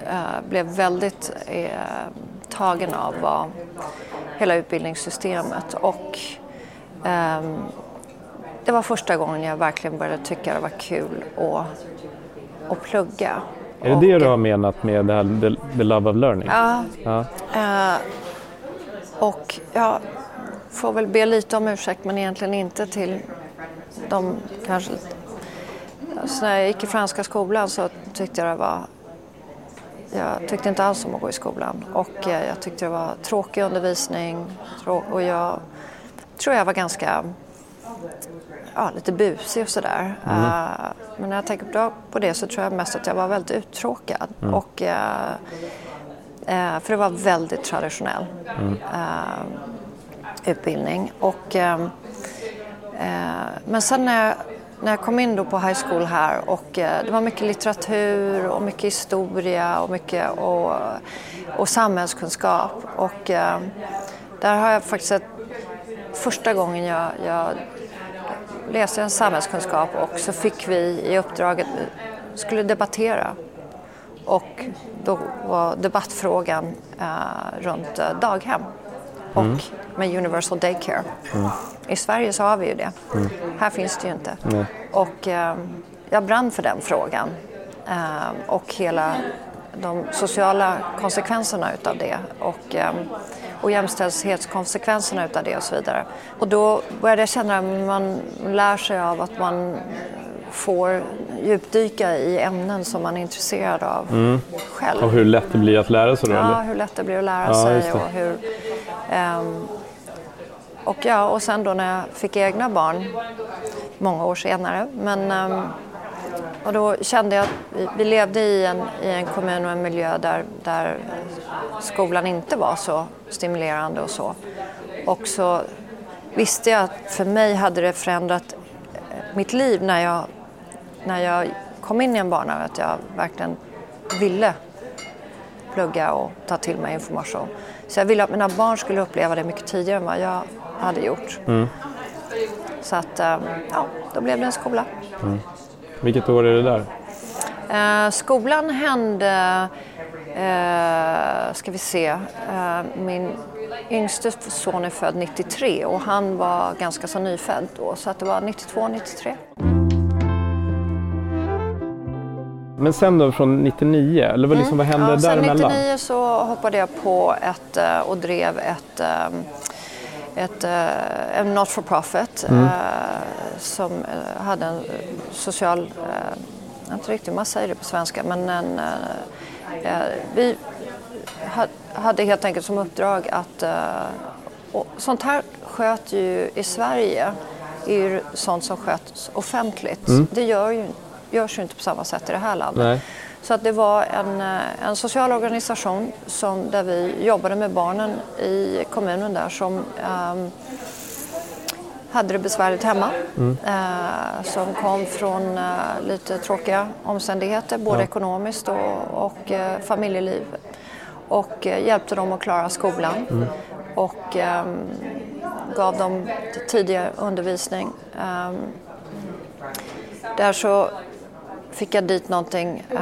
eh, blev väldigt eh, tagen av var hela utbildningssystemet och eh, det var första gången jag verkligen började tycka det var kul att, att plugga.
Är det det du har menat med det här the, the love of learning?
Ja. ja. Eh, och jag får väl be lite om ursäkt men egentligen inte till de kanske så när jag gick i franska skolan så tyckte jag det var jag tyckte inte alls om att gå i skolan och eh, jag tyckte det var tråkig undervisning och jag tror jag var ganska ja, lite busig och sådär. Mm. Uh, men när jag tänker på det så tror jag mest att jag var väldigt uttråkad. Mm. Och, uh, uh, för det var väldigt traditionell mm. utbildning. Och, men sen när jag när jag kom in då på high school här och eh, det var mycket litteratur och mycket historia och mycket och, och samhällskunskap och eh, där har jag faktiskt ett, första gången jag, jag läste en samhällskunskap och så fick vi i uppdraget, vi skulle debattera och då var debattfrågan eh, runt eh, daghem och mm. med Universal Daycare. Mm. I Sverige så har vi ju det. Mm. Här finns det ju inte. Nej. Och eh, jag brann för den frågan. Eh, och hela de sociala konsekvenserna utav det. Och, eh, och jämställdhetskonsekvenserna utav det och så vidare. Och då började jag känna att man lär sig av att man får djupdyka i ämnen som man är intresserad av mm. själv.
Och hur lätt det blir att lära sig då?
Ja, eller? hur lätt det blir att lära ja, sig och hur, um, och, ja, och sen då när jag fick egna barn, många år senare, men um, och då kände jag att vi, vi levde i en, i en kommun och en miljö där, där skolan inte var så stimulerande och så. Och så visste jag att för mig hade det förändrat mitt liv när jag, när jag kom in i en bana, att jag verkligen ville plugga och ta till mig information. Så jag ville att mina barn skulle uppleva det mycket tidigare än vad jag hade gjort. Mm. Så att, eh, ja, då blev det en skola. Mm.
Vilket år är det där?
Eh, skolan hände, eh, ska vi se, eh, min yngste son är född 93 och han var ganska så nyfödd då, så att det var 92, 93.
Men sen då från 99, eller vad, liksom, mm. vad hände ja, däremellan?
Sen 99 så hoppade jag på ett eh, och drev ett ett, eh, en not for profit mm. Eh, som eh, hade en social, jag inte riktigt hur man säger det på svenska, men en, vi hade helt enkelt som uppdrag att, och sånt här sköt ju i Sverige, är ju sånt som sköts offentligt. Mm. Det gör ju, görs ju inte på samma sätt i det här landet. Nej. Så att det var en, eh, en social organisation som, där vi jobbade med barnen i kommunen där som um, hade det besvärligt hemma. Mm. Uh, som kom från uh, lite tråkiga omständigheter, både ja. ekonomiskt och, och uh, familjeliv. Och hjälpte dem att klara skolan. Mm. Och um, gav dem tidig undervisning. Um, där så fick jag dit någonting uh,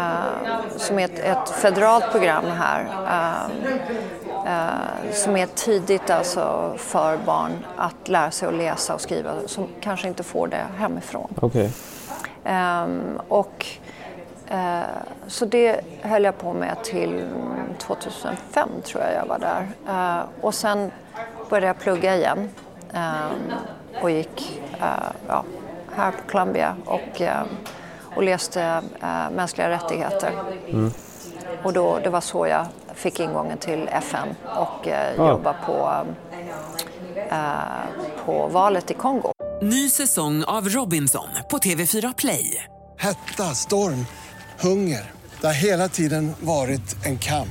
som är ett, ett, federalt program här. Uh, uh, som är tidigt alltså för barn att lära sig att läsa och skriva som kanske inte får det hemifrån.
Okay.
Ehm, och, så det höll jag på med till 2005 tror jag jag var där. och sen började jag plugga igen um, och gick ja, här på Columbia. Och, och läste äh, mänskliga rättigheter. Mm. Och då, det var så jag fick ingången till FN och äh, ah. jobba på, äh, på valet i Kongo.
Ny säsong av Robinson på TV4 Play.
Hetta, storm, hunger. Det har hela tiden varit en kamp.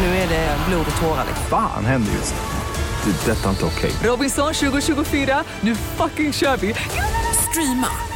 Nu är det blod och tårar.
Fan händer just nu. Det. är Detta är inte okej.
Robinson 2024, nu fucking kör vi! Streama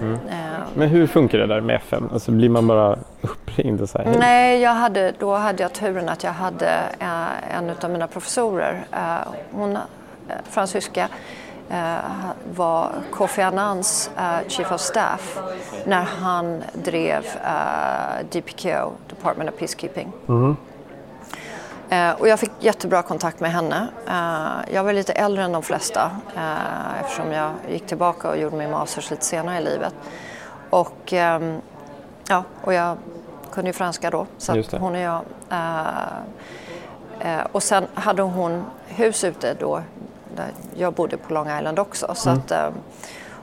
Mm. Men hur funkar det där med FM? Alltså blir man bara uppringd och så här, hej?
Nej, jag hade, då hade jag turen att jag hade eh, en av mina professorer, eh, hon, eh, fransyska, eh, var Kofi Annans Chief of Staff när han drev DPKO, Department of Peacekeeping.
Mm.
Eh, och jag fick jättebra kontakt med henne. Eh, jag var lite äldre än de flesta eh, eftersom jag gick tillbaka och gjorde min masters lite senare i livet. Och, ehm, ja, och jag kunde ju franska då, så hon och jag... och sen hade hon hus ute då, där jag bodde på Long Island också. Så
Mm.
att, eh,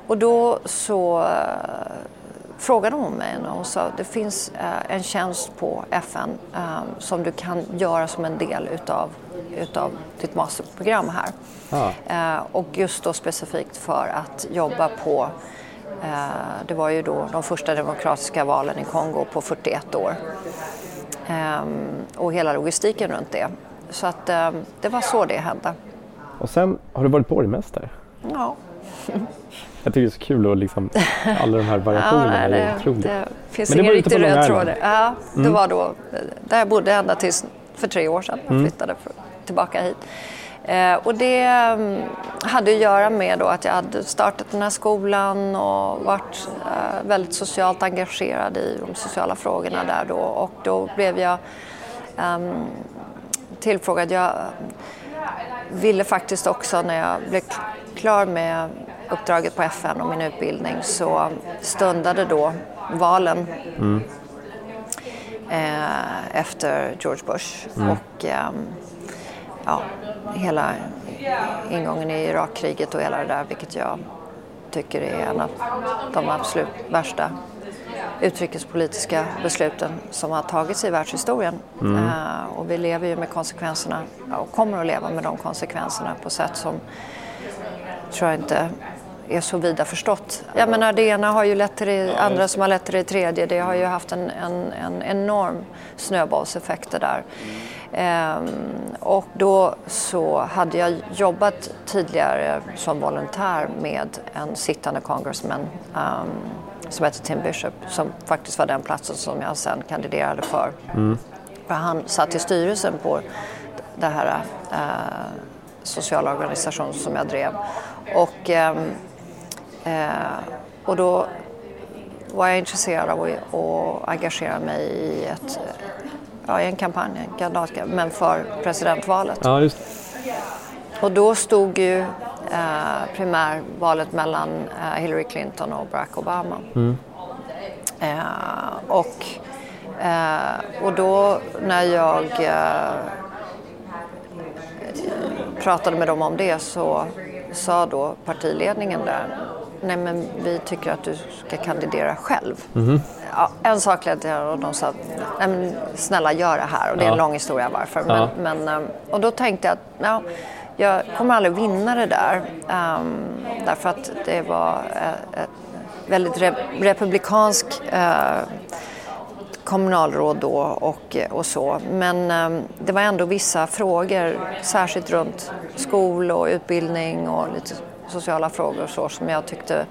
och då så frågade hon mig och hon sa det finns eh, en tjänst på FN eh, som du kan göra som en del utav, utav ditt masterprogram här.
Ah.
Eh, och just då specifikt för att jobba på, det var ju då de första demokratiska valen i Kongo på 41 år. Och hela logistiken runt det. Så att det var så det hände.
Och sen har du varit borgmästare.
Ja.
Jag tycker det är så kul att liksom, alla de här variationerna
Ja,
är
det,
otroliga.
det finns
Men
ingen
på
riktig röd tråd. Ja, det
Mm.
var då där jag bodde ända tills för tre år sedan. Jag
Mm.
flyttade för, tillbaka hit. Eh, och det mm, hade att göra med då att jag hade startat den här skolan och varit eh, väldigt socialt engagerad i de sociala frågorna där då. Och då blev jag ehm, tillfrågad. Jag ville faktiskt också när jag blev klar med uppdraget på FN och min utbildning så stundade då valen
Mm.
eh, efter George Bush
Mm.
och ehm, ja, hela ingången i Irakkriget och hela det där vilket jag tycker är en av de absolut värsta utrikespolitiska besluten som har tagits i världshistorien.
Mm.
Eh, och vi lever ju med konsekvenserna och kommer att leva med de konsekvenserna på sätt som tror jag inte är så vida förstått. Jag menar det ena har ju lett till det andra som har lett till det tredje. Det har ju haft en, en, en enorm snöbollseffekt det där. Ehm, och då så hade jag jobbat tidigare som volontär med en sittande congressman ehm, som heter Tim Bishop som faktiskt var den platsen som jag sen kandiderade för.
Mm.
För han satt i styrelsen på det här eh, sociala organisationen som jag drev. Och, eh, och då var jag intresserad av att, engagera mig i, ett, ja, en kampanj, en kandidatkampanj, men för presidentvalet.
Ja, just
Och då stod ju eh, primärvalet mellan eh, Hillary Clinton och Barack Obama.
Mm.
Eh, och, eh, och då när jag eh, pratade med dem om det så sa då partiledningen där Nej men vi tycker att du ska kandidera själv.
Mhm.
Ja, en sak ledde till och de sa Nej, men snälla gör det här och det är
Ja.
en lång historia varför. Men,
Ja.
men, ehm, och då tänkte jag att ja, jag kommer aldrig vinna det där ehm, därför att det var eh, ett väldigt re- republikansk eh, kommunalråd då och, och så. Men eh, det var ändå vissa frågor, särskilt runt skol och utbildning och lite sociala frågor och så som jag tyckte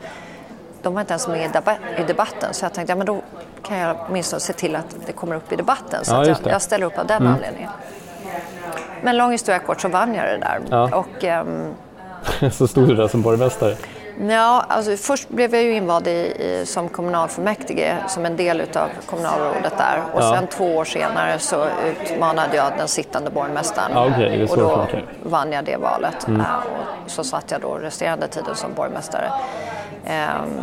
de var inte ens med i, deba- i debatten så jag tänkte ja, men då kan jag åtminstone se till att det kommer upp i debatten så
Ja,
jag, jag ställer upp av den
Mm.
anledningen. Men lång historia kort så vann jag det där.
Ja.
Och, ehm,
Så stod du där som borgmästare.
Ja, alltså först blev jag ju invald i, i, som kommunalfullmäktige som en del utav kommunalrådet där och
Ja.
sen två år senare så utmanade jag den sittande borgmästaren
Ja, så
och då
funkar.
vann jag det valet
Mm.
Och så satt jag då resterande tiden som borgmästare. Ehm,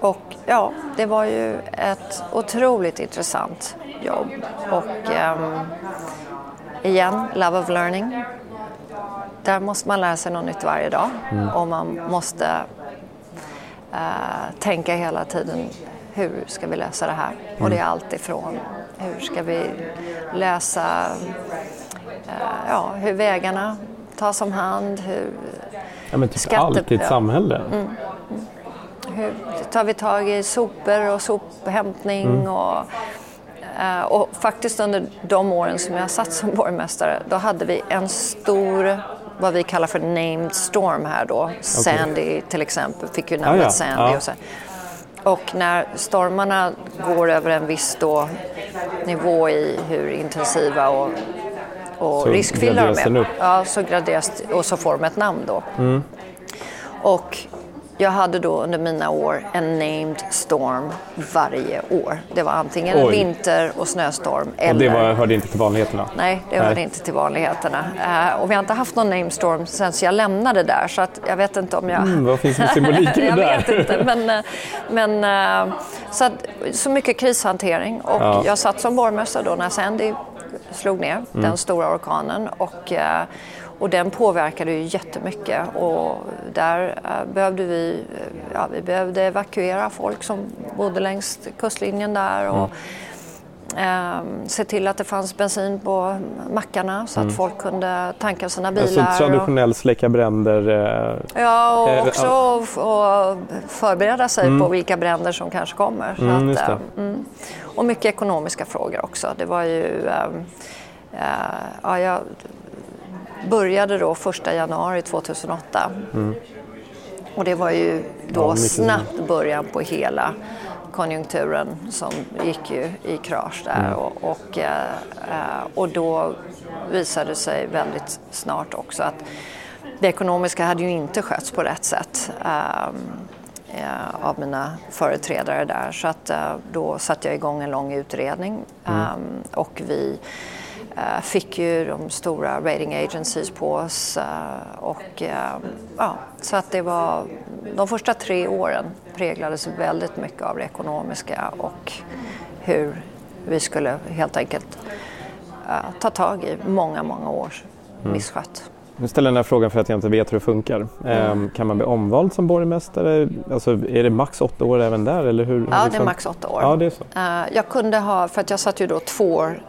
och ja, det var ju ett otroligt intressant jobb och ehm, igen, Love of Learning. Där måste man lära sig något nytt varje dag
Mm.
och man måste eh, tänka hela tiden hur ska vi lösa det här? Och
Mm.
det är allt ifrån hur ska vi lösa eh, ja, hur vägarna tas om hand, hur
Ja, men typ
Skatte-
allt i ett samhälle.
Mm. Hur tar vi tag i sopor och sophämtning?
Mm.
Och, eh, och faktiskt under de åren som jag satt som borgmästare, då hade vi en stor, vad vi kallar för named storm här då. Sandy till exempel, fick ju namnet
Ah, ja.
Sandy.
Ja.
Och, så. och när stormarna går över en viss då, nivå i hur intensiva och, och
Så
riskfyllda de är, ja, så graderas och så får de ett namn då.
Mm.
Och jag hade då under mina år en named storm varje år. Det var antingen en
Oj.
vinter och snöstorm
Och
eller...
det var, hörde inte till vanligheterna?
Nej, det hörde inte till vanligheterna. Eh, och vi har inte haft någon named storm sen jag lämnade där så att jag vet inte om jag...
Mm, vad finns det för symbolik i det
jag
där?
vet inte. Men, eh, men eh, så, att, så mycket krishantering och
Ja.
jag satt som borgmästare då när Sandy slog ner,
Mm.
den stora orkanen. Och, eh, och den påverkade ju jättemycket och där eh, behövde vi, eh, ja, vi behövde evakuera folk som bodde längs kustlinjen där och eh, se till att det fanns bensin på mackarna så att
Mm.
folk kunde tanka sina bilar.
Alltså
och,
traditionell släcka bränder. Eh,
Ja,
Eh,
och också
ja.
f- och förbereda sig
Mm.
på vilka bränder som kanske kommer.
Mm,
att, eh, mm. Och mycket ekonomiska frågor också. Det var ju... ehm, eh, ja, jag började då 1 januari 2008
mm.
och det var ju då
Ja,
snabbt början på hela konjunkturen som gick ju i krasch där.
Mm.
Och, och, eh, och då visade det sig väldigt snart också att det ekonomiska hade ju inte skötts på rätt sätt ehm, eh, av mina företrädare där. Så att, eh, då satte jag igång en lång utredning
Mm.
ehm, och vi Eh, fick ju de stora rating agencies på oss. eh, och, eh, ja, så att det var, de första tre åren präglades väldigt mycket av det ekonomiska och hur vi skulle helt enkelt eh, ta tag i många, många års
Mm. Nu ställer jag den här frågan för att jag inte vet hur det funkar. Eh, kan man bli omvald som borgmästare? Alltså, är det max åtta år även där? Eller hur,
Ja, det är
liksom?
max åtta år.
Ja, det är så.
Eh, Jag kunde ha, för att jag satt ju då två år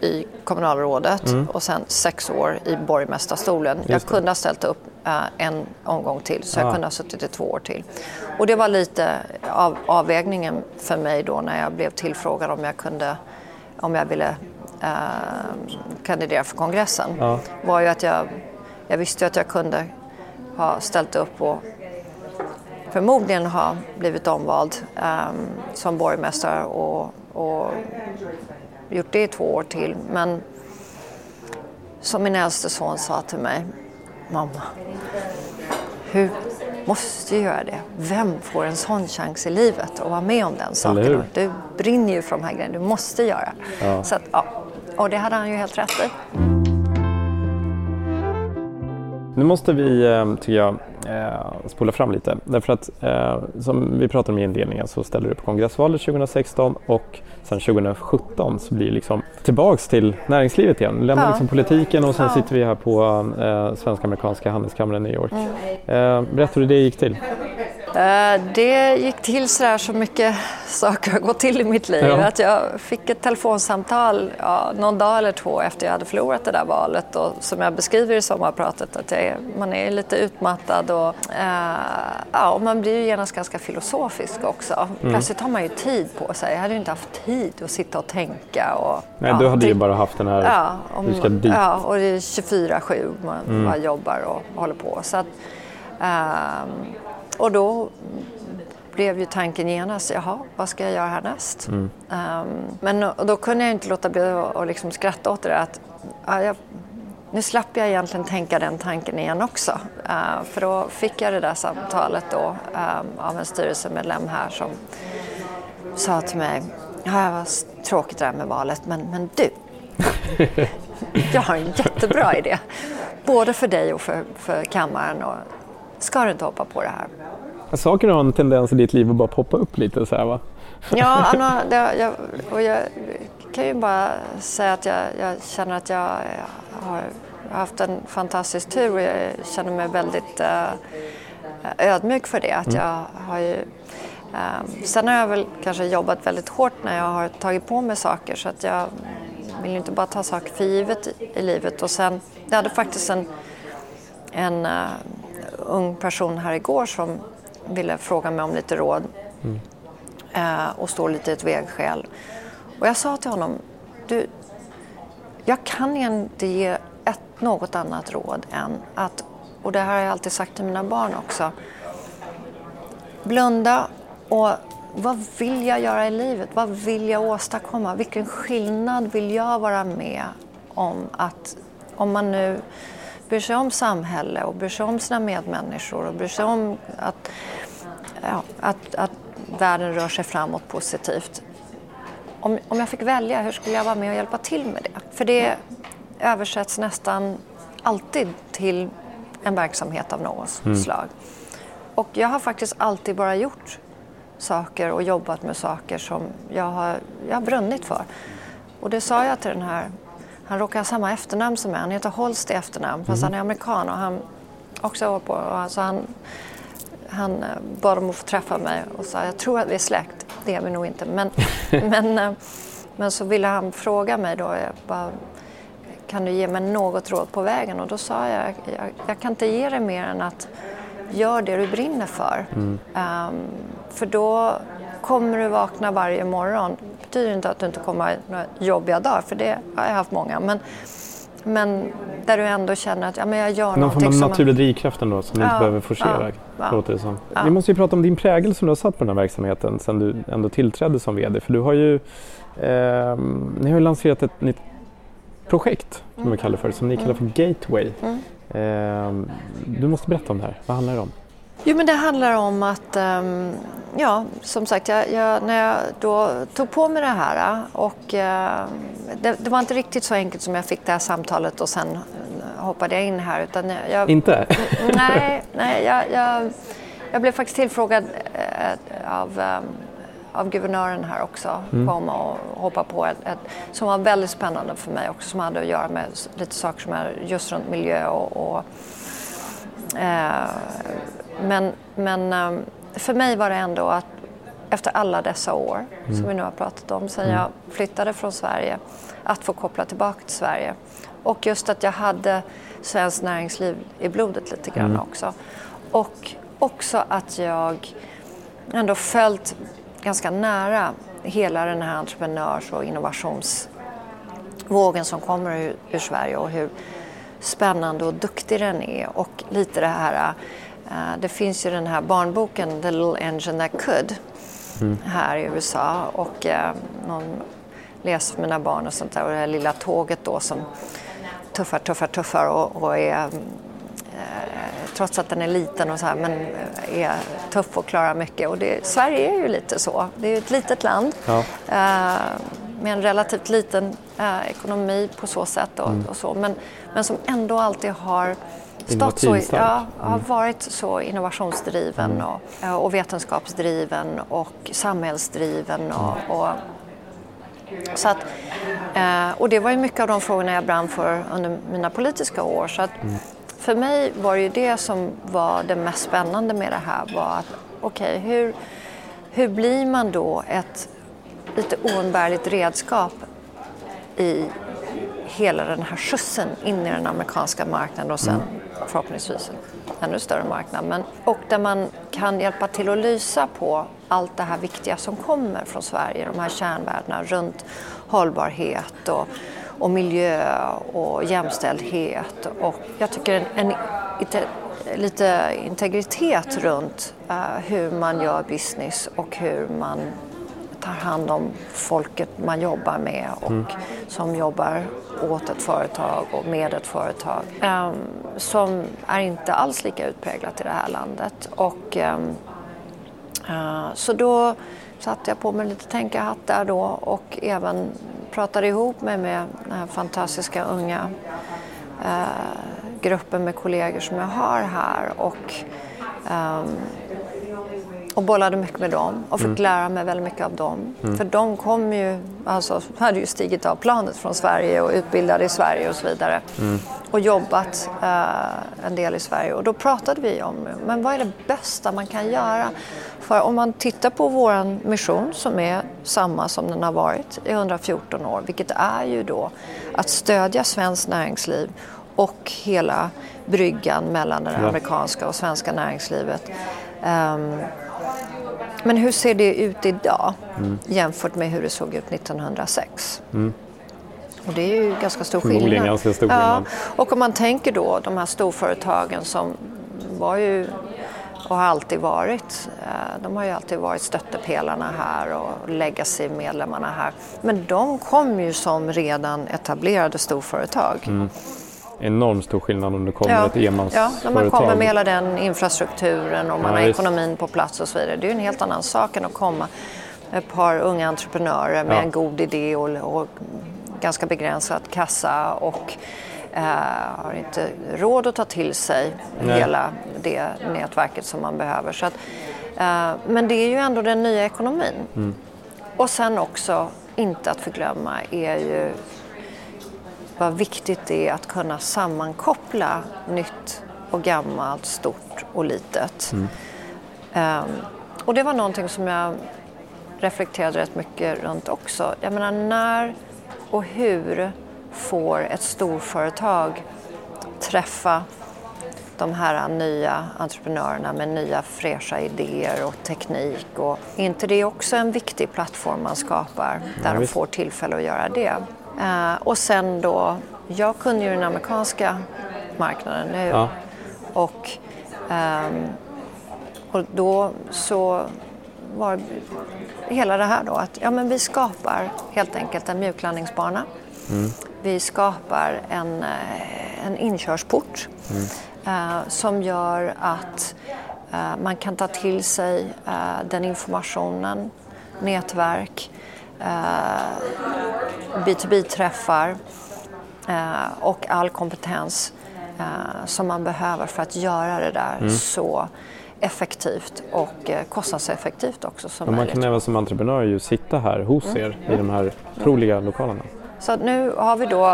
i- kommunalrådet
Mm.
och sen sex år i borgmästarstolen. Jag kunde ha ställt upp eh, en omgång till så jag
Ah.
kunde ha suttit i två år till. Och det var lite av avvägningen för mig då när jag blev tillfrågad om jag kunde, om jag ville eh, kandidera för kongressen.
Ja.
var ju att jag, jag visste att jag kunde ha ställt upp och förmodligen ha blivit omvald ehm, som borgmästare och, och gjort det i två år till. Men som min äldste son sa till mig, mamma, hur måste ju göra det? Vem får en sån chans i livet att vara med om den saken? Du brinner ju för de här grejerna, du måste göra.
Ja.
Så att, ja. Och det hade han ju helt rätt i.
Nu måste vi, eh, tycker jag, eh, spola fram lite. Därför att eh, som vi pratade om i inledningen så ställer du på kongressvalet 2016 och sen 2017 så blir det liksom tillbaks till näringslivet igen. Lämnar
Ja.
liksom politiken och sen
Ja.
sitter vi här på eh, Svensk-amerikanska handelskammaren i New York.
Mm.
Berätta hur det gick till.
Eh, Det gick till så där så mycket saker har gått till i mitt liv.
Ja.
Att jag fick ett telefonsamtal ja, någon dag eller två efter jag hade förlorat det där valet. Och som jag beskriver i sommarpratet, att är, man är lite utmattad och, eh, ja, och man blir ju genast ganska filosofisk också.
Mm.
Plötsligt har man ju tid på sig. Jag hade ju inte haft tid att sitta och tänka. Och,
Nej,
ja,
du hade ju bara haft den här,
Ja, om,
du ska dit.
ja, och det är 24-7 man
Mm.
bara jobbar och håller på. Så att, ehm, och då blev ju tanken genast, jaha, vad ska jag göra härnäst?
Mm.
Ehm, men då kunde jag inte låta bli att liksom skratta åt det där. Att, ja, jag, nu slapp jag egentligen tänka den tanken igen också. Eh, för då fick jag det där samtalet då, ehm, av en styrelsemedlem här som sa till mig, ja, det var tråkigt det där med valet, men, men du, jag har en jättebra idé. Både för dig och för, för kammaren. Och, ska du inte hoppa på det här?
Saker har en tendens i ditt liv att bara poppa upp lite så här va?
Ja, Anna, det, jag, och jag kan ju bara säga att jag, jag känner att jag har haft en fantastisk tur och jag känner mig väldigt uh, ödmjuk för det. Att mm. jag har ju, um, sen har jag väl kanske jobbat väldigt hårt när jag har tagit på mig saker så att jag vill inte bara ta saker för givet i, i livet. Och sen, jag hade faktiskt en, en uh, ung person här igår som ville fråga mig om lite råd mm. uh, och stå lite i ett vägskäl. Och jag sa till honom, du, jag kan inte ge ett, något annat råd än att, och det här har jag alltid sagt till mina barn också, blunda och vad vill jag göra i livet? Vad vill jag åstadkomma? Vilken skillnad vill jag vara med om att, om man nu bryr sig om samhälle och bryr sig om sina medmänniskor och bryr sig om att, ja, att, att världen rör sig framåt positivt om, om jag fick välja, hur skulle jag vara med och hjälpa till med det? För det översätts nästan alltid till en verksamhet av något mm. slag. Och jag har faktiskt alltid bara gjort saker och jobbat med saker som jag har, jag har brunnit för. Och det sa jag till den här, han råkar ha samma efternamn som mig, han heter Holst i efternamn fast mm. han är amerikan och han också var på, alltså han, han eh, bad om att få träffa mig och sa jag tror att vi är släkt det är vi nog inte. Men, men, eh, men så ville han fråga mig då, jag bara, kan du ge mig något råd på vägen? Och då sa jag, jag, jag kan inte ge dig mer än att gör det du brinner för. Mm. Um, för då kommer du vakna varje morgon. Det betyder inte att du inte kommer ha några jobbiga dagar, för det har jag haft många. Men, men där du ändå känner att ja, men jag gör
Någon
någonting
form av naturlig man... drivkraft ändå som ja, du inte behöver forcera. Ja, låter det som. Ja. Vi måste ju prata om din prägel som du har satt på den här verksamheten sedan du ändå tillträdde som VD. För du har ju, eh, ni har ju lanserat ett nytt projekt som mm. vi kallar för, som ni kallar för mm. Gateway. Mm. Eh, du måste berätta om det här. Vad handlar det om?
Jo, men det handlar om att, um, ja, som sagt, jag, jag, när jag då tog på mig det här och uh, det, det, var inte riktigt så enkelt som jag fick det här samtalet och sen hoppade jag in här. Utan jag,
inte?
Nej, nej jag, jag, jag blev faktiskt tillfrågad uh, av um, av guvernören här också mm. kom och hoppa på ett, ett, som var väldigt spännande för mig också som hade att göra med lite saker som är just runt miljö och, och eh, men, men ehm, för mig var det ändå att efter alla dessa år mm. som vi nu har pratat om, sen mm. jag flyttade från Sverige, att få koppla tillbaka till Sverige. Och just att jag hade svenskt näringsliv i blodet lite grann mm. också. Och också att jag ändå följt ganska nära hela den här entreprenörs och innovationsvågen som kommer ur, ur Sverige och hur spännande och duktig den är. Och lite det här det finns ju den här barnboken The Little Engine That Could mm. här i USA och uh, någon läser för mina barn och sånt där och det här lilla tåget då som tuffar, tuffar, tuffar och, och är uh, trots att den är liten och så här, men är tuff och klarar mycket. Och det, Sverige är ju lite så. Det är ju ett litet land ja. med en relativt liten ekonomi på så sätt och, mm. och, så. Men, men som ändå alltid har stått så, ja, har mm. varit så innovationsdriven mm. och, och, vetenskapsdriven och samhällsdriven. Och, mm. och så att, eh, och det var ju mycket av de frågorna jag brann för under mina politiska år. Så att mm. För mig var det ju det som var det mest spännande med det här. var att Okej, okay, hur, hur blir man då ett lite oumbärligt redskap i hela den här skjutsen in i den amerikanska marknaden och sen mm förhoppningsvis en ännu större marknad. Men, och där man kan hjälpa till att lysa på allt det här viktiga som kommer från Sverige, de här kärnvärdena runt hållbarhet och, och miljö och jämställdhet. Och jag tycker en, en lite, lite integritet runt uh, hur man gör business och hur man tar hand om folket man jobbar med och mm. som jobbar åt ett företag och med ett företag um, som är inte alls lika utpräglat i det här landet. Och, um, uh, så då satte jag på mig lite tänkarhatt där då och även pratade ihop mig med den här fantastiska unga uh, gruppen med kollegor som jag har här och um, och bollade mycket med dem och fick
Mm.
lära mig väldigt mycket av dem.
Mm.
För de kom ju, alltså, hade ju stigit av planet från Sverige och utbildade i Sverige och så vidare.
Mm.
Och jobbat eh, en del i Sverige. Och då pratade vi om, men vad är det bästa man kan göra? För om man tittar på vår mission som är samma som den har varit i 114 år, vilket är ju då att stödja svenskt näringsliv och hela bryggan mellan det amerikanska och svenska näringslivet. Ehm, men hur ser det ut idag
Mm.
jämfört med hur det såg ut 1906?
Mm.
Och det är ju ganska stor skillnad.
ganska stor
Ja,
skillnad.
och om man tänker då de här storföretagen som var ju och har alltid varit, eh, de har ju alltid varit stöttepelarna här och legacy-medlemmarna här. Men de kom ju som redan etablerade storföretag.
Mm. Enormt stor skillnad om det kommer ett
Ja,
enmansföretag.
när man kommer med hela den infrastrukturen och man
Ja,
har
visst.
ekonomin på plats och så vidare. Det är ju en helt annan sak än att komma ett par unga entreprenörer med
Ja.
en god idé och, och ganska begränsad kassa och eh, har inte råd att ta till sig
Nej.
hela det nätverket som man behöver. Så att, eh, men det är ju ändå den nya ekonomin.
Mm.
Och sen också, inte att förglömma, är ju vad viktigt det är att kunna sammankoppla nytt och gammalt, stort och litet.
Mm.
Ehm, och det var någonting som jag reflekterade rätt mycket runt också. Jag menar, när och hur får ett storföretag träffa de här nya entreprenörerna med nya fräscha idéer och teknik. Och är inte det också en viktig plattform man skapar där
Ja,
de får tillfälle att göra det? Eh, och sen då, jag kunde ju den amerikanska marknaden nu.
Ja.
Och, ehm, och då så var hela det här då att ja, men vi skapar helt enkelt en mjuklandningsbana.
Mm.
Vi skapar en, eh, en inkörsport
Mm.
eh, som gör att eh, man kan ta till sig eh, den informationen, nätverk, eh, B2B-träffar eh, och all kompetens eh, som man behöver för att göra det där
Mm.
så effektivt och eh, kostnadseffektivt också som
Men man kan även som entreprenör ju sitta här hos
Mm.
er i de här otroliga lokalerna.
Så nu har vi då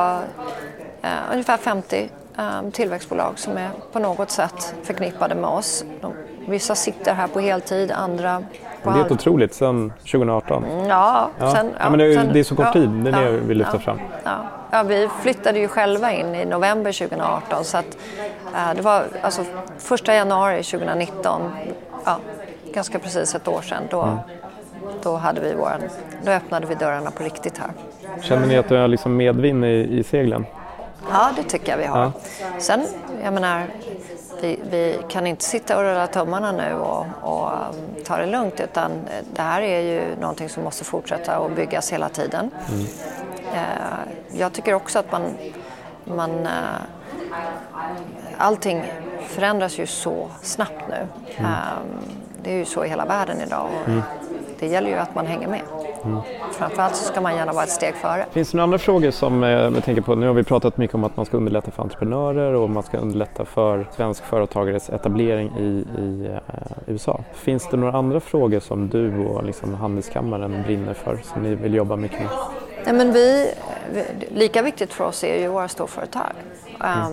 eh, ungefär 50 eh, tillväxtbolag som är på något sätt förknippade med oss. De, vissa sitter här på heltid, andra
det är
halv...
otroligt, sedan 2018.
Mm, Ja,
Ja.
sen,
ja, men det, är,
sen-
det är så kort
ja,
tid, det är det
ja,
jag vill lyfta
ja,
fram.
Ja. Ja, vi flyttade ju själva in i november 2018 så att eh, det var alltså första januari 2019, ja, ganska precis ett år sedan, då,
Mm.
då, hade vi våran, då öppnade vi dörrarna på riktigt här.
Känner ni att du har liksom medvind i, i seglen?
Ja, det tycker jag vi har.
Ja.
Sen, jag menar, vi, vi kan inte sitta och rulla tummarna nu och, och um, ta det lugnt utan det här är ju någonting som måste fortsätta och byggas hela tiden.
Mm.
Eh, jag tycker också att man, man eh, allting förändras ju så snabbt nu.
Mm.
Eh, det är ju så i hela världen idag
Mm.
Det gäller ju att man hänger med.
Mm.
Framförallt så ska man gärna vara ett steg före.
Finns det några andra frågor som eh, jag tänker på? Nu har vi pratat mycket om att man ska underlätta för entreprenörer och man ska underlätta för svensk företagares etablering i, i eh, USA. Finns det några andra frågor som du och liksom Handelskammaren brinner för som ni vill jobba mycket med?
Nej, men vi, lika viktigt för oss är ju våra storföretag. Ehm,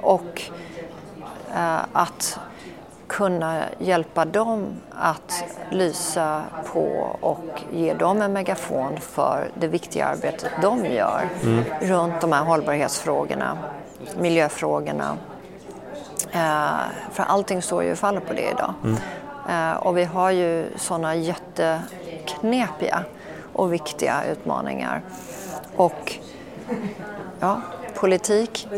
och eh, att kunna hjälpa dem att lysa på och ge dem en megafon för det viktiga arbetet de gör
Mm.
runt de här hållbarhetsfrågorna, miljöfrågorna. Eh, för allting står ju och faller på det idag.
Mm.
Eh, och vi har ju sådana jätteknepiga och viktiga utmaningar. Och ja, politik,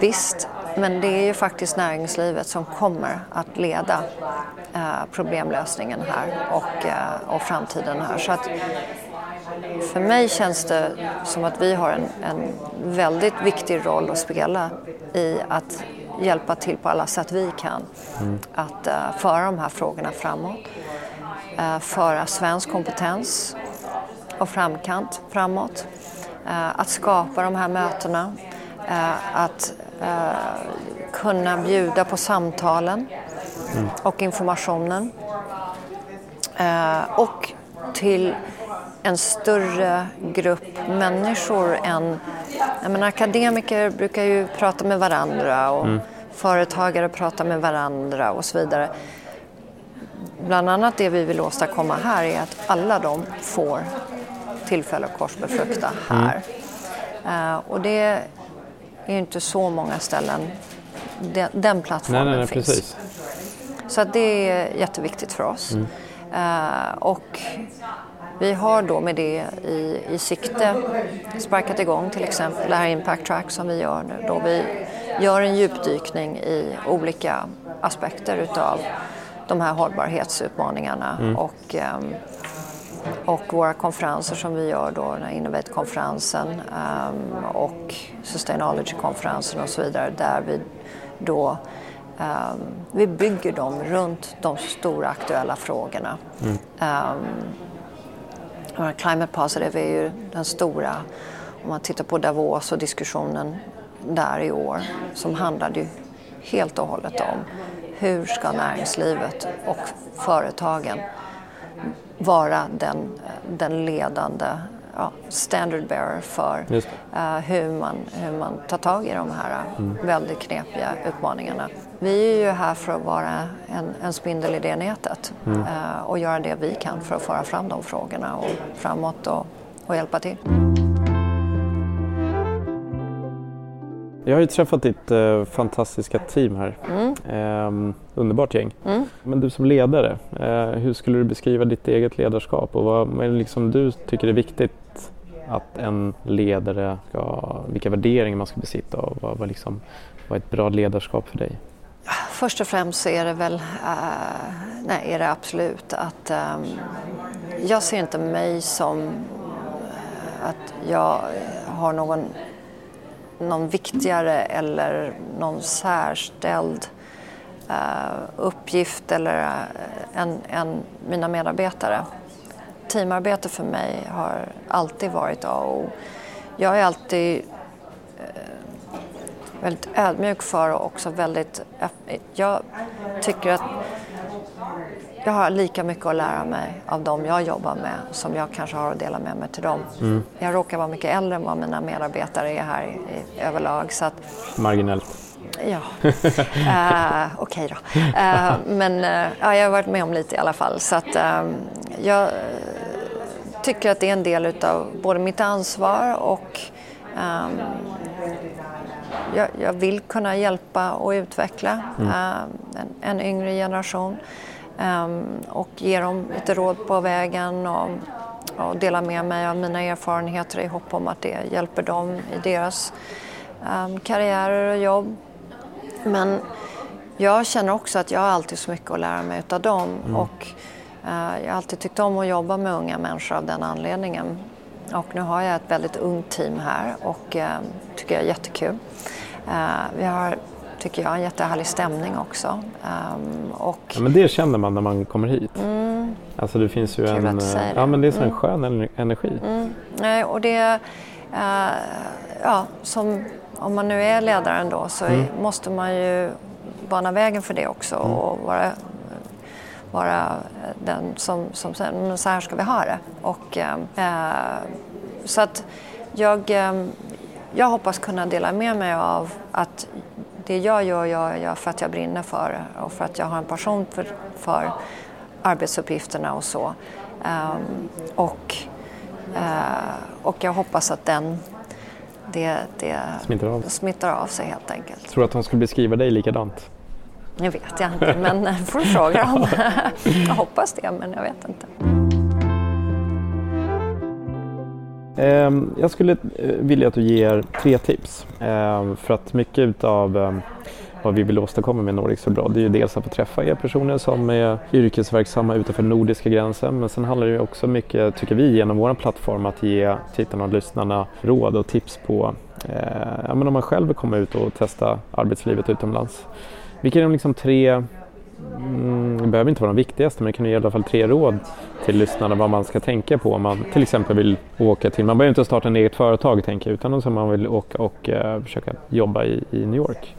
visst, men det är ju faktiskt näringslivet som kommer att leda eh, problemlösningen här och, eh, och framtiden här. Så att för mig känns det som att vi har en, en väldigt viktig roll att spela i att hjälpa till på alla sätt vi kan
Mm.
att eh, föra de här frågorna framåt. Eh, föra svensk kompetens och framkant framåt. Eh, att skapa de här mötena. Att eh, kunna bjuda på samtalen
Mm.
och informationen. Eh, och till en större grupp människor än... Jag menar, akademiker brukar ju prata med varandra och mm. företagare pratar med varandra och så vidare. Bland annat det vi vill åstadkomma här är att alla de får tillfälle att korsbefrukta här. Mm. Uh, och det är ju inte så många ställen den, den plattformen nej, nej, nej, finns. Precis. Så det är jätteviktigt för oss. Mm. Uh, och vi har då med det i, i sikte sparkat igång till exempel det här Impact Track som vi gör nu då vi gör en djupdykning i olika aspekter utav de här hållbarhetsutmaningarna mm. och, um, och våra konferenser som vi gör då, Innovate-konferensen um, och Sustainability-konferensen och så vidare där vi då um, vi bygger dem runt de stora aktuella frågorna. Mm. Climate Positive är ju den stora, om man tittar på Davos och diskussionen där i år, som handlade ju helt och hållet om hur ska näringslivet och företagen vara den, den ledande ja, standard bearer för uh, hur, man, hur man tar tag i de här mm. väldigt knepiga utmaningarna. Vi är ju här för att vara en, en spindel i det nätet mm. uh, och göra det vi kan för att föra fram de frågorna och framåt och, och hjälpa till.
Jag har ju träffat ditt eh, fantastiska team här. Mm. Eh, underbart gäng. Mm. Men du som ledare, eh, hur skulle du beskriva ditt eget ledarskap och vad, är det liksom du tycker är viktigt att en ledare ska, vilka värderingar man ska besitta och vad, vad, liksom, vad är ett bra ledarskap för dig?
Först och främst så är det väl, uh, nej är det absolut att um, jag ser inte mig som att jag har någon någon viktigare eller någon särställd uh, uppgift eller, eh, uh, än, än mina medarbetare. Teamarbete för mig har alltid varit A och O. Jag är alltid uh, väldigt ödmjuk för och också väldigt... Jag tycker att jag har lika mycket att lära mig av dem jag jobbar med som jag kanske har att dela med mig till dem. Mm. Jag råkar vara mycket äldre än vad mina medarbetare är här i, överlag. Så att,
Marginellt.
Ja, uh, okej okay då. Uh, men uh, ja, jag har varit med om lite i alla fall. Så att, uh, jag tycker att det är en del av både mitt ansvar och um, jag, jag, vill kunna hjälpa och utveckla mm. en, en yngre generation. Ehm, och ge dem lite råd på vägen och, och dela med mig av mina erfarenheter i hopp om att det hjälper dem i deras um, karriärer och jobb. Men jag känner också att jag har alltid så mycket att lära mig utav dem mm. och uh, jag har alltid tyckt om att jobba med unga människor av den anledningen. Och nu har jag ett väldigt ungt team här och uh, tycker jag är jättekul. Uh, vi har tycker jag. En jättehärlig stämning också. Um, och...
Ja, men det känner man när man kommer hit. Mm. Alltså det finns ju Kul en, det. ja, men det är så en mm. skön energi.
Mm. Nej, och det, uh, ja, som, om man nu är ledaren då så mm. måste man ju bana vägen för det också mm. och vara, vara den som, som säger så här ska vi ha det. Och, uh, så att jag, jag hoppas kunna dela med mig av att det jag gör, jag gör för att jag brinner för och för att jag har en passion för, för arbetsuppgifterna och så. Um, och, uh, och jag hoppas att den det, det
smittar, av.
smittar av sig helt enkelt.
Tror du att de skulle beskriva dig likadant?
Det vet jag inte, men får du fråga dem. jag hoppas det, men jag vet inte.
Ehm, jag skulle eh, vilja att du ger tre tips. Ehm, för att mycket av ehm, vad vi vill åstadkomma med Nordic så bra det är ju dels att få träffa er personer som är yrkesverksamma utanför nordiska gränsen men sen handlar det ju också mycket, tycker vi, genom vår plattform att ge tittarna och lyssnarna råd och tips på eh, ja, men om man själv vill komma ut och testa arbetslivet utomlands. Vilka är de liksom tre Mm, det behöver inte vara de viktigaste men det kan ge i alla fall tre råd till lyssnarna vad man ska tänka på om man till exempel vill åka till, man behöver inte starta en eget företag tänker jag utan om man vill åka och uh, försöka jobba i, i New York.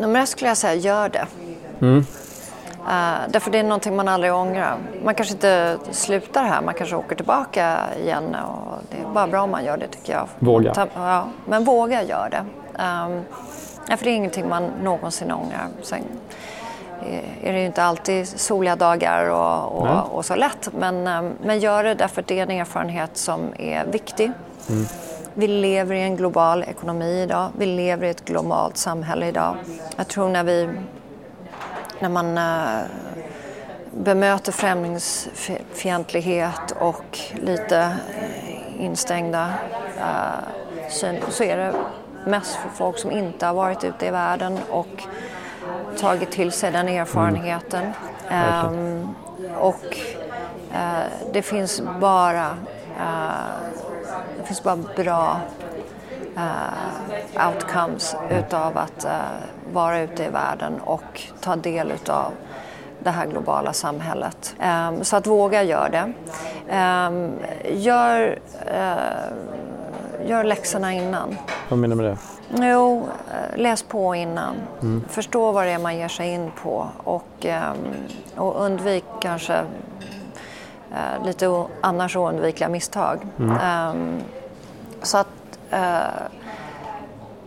Nummer ett skulle jag säga, gör det. Mm. Uh, därför det är någonting man aldrig ångrar. Man kanske inte slutar här, man kanske åker tillbaka igen och det är bara bra om man gör det tycker jag.
Våga.
Ta, ja, men våga gör det. Um, ja, för det är ingenting man någonsin ångrar. Sen är det ju inte alltid soliga dagar och, och, och så lätt, men, um, men gör det därför att det är en erfarenhet som är viktig. Mm. Vi lever i en global ekonomi idag, vi lever i ett globalt samhälle idag. Jag tror när vi när man uh, bemöter främlingsfientlighet och lite instängda syn så är det mest för folk som inte har varit ute i världen och tagit till sig den erfarenheten. Um, och det finns bara det finns bara bra uh, outcomes utav att uh, vara ute i världen och ta del utav det här globala samhället. Um, så att våga gör det. Um, gör, uh, gör läxorna innan.
Vad menar du med det?
Jo, läs på innan. Mm. Förstå vad det är man ger sig in på och, um, och undvik kanske uh, lite annars oundvikliga misstag. Mm. så att Uh,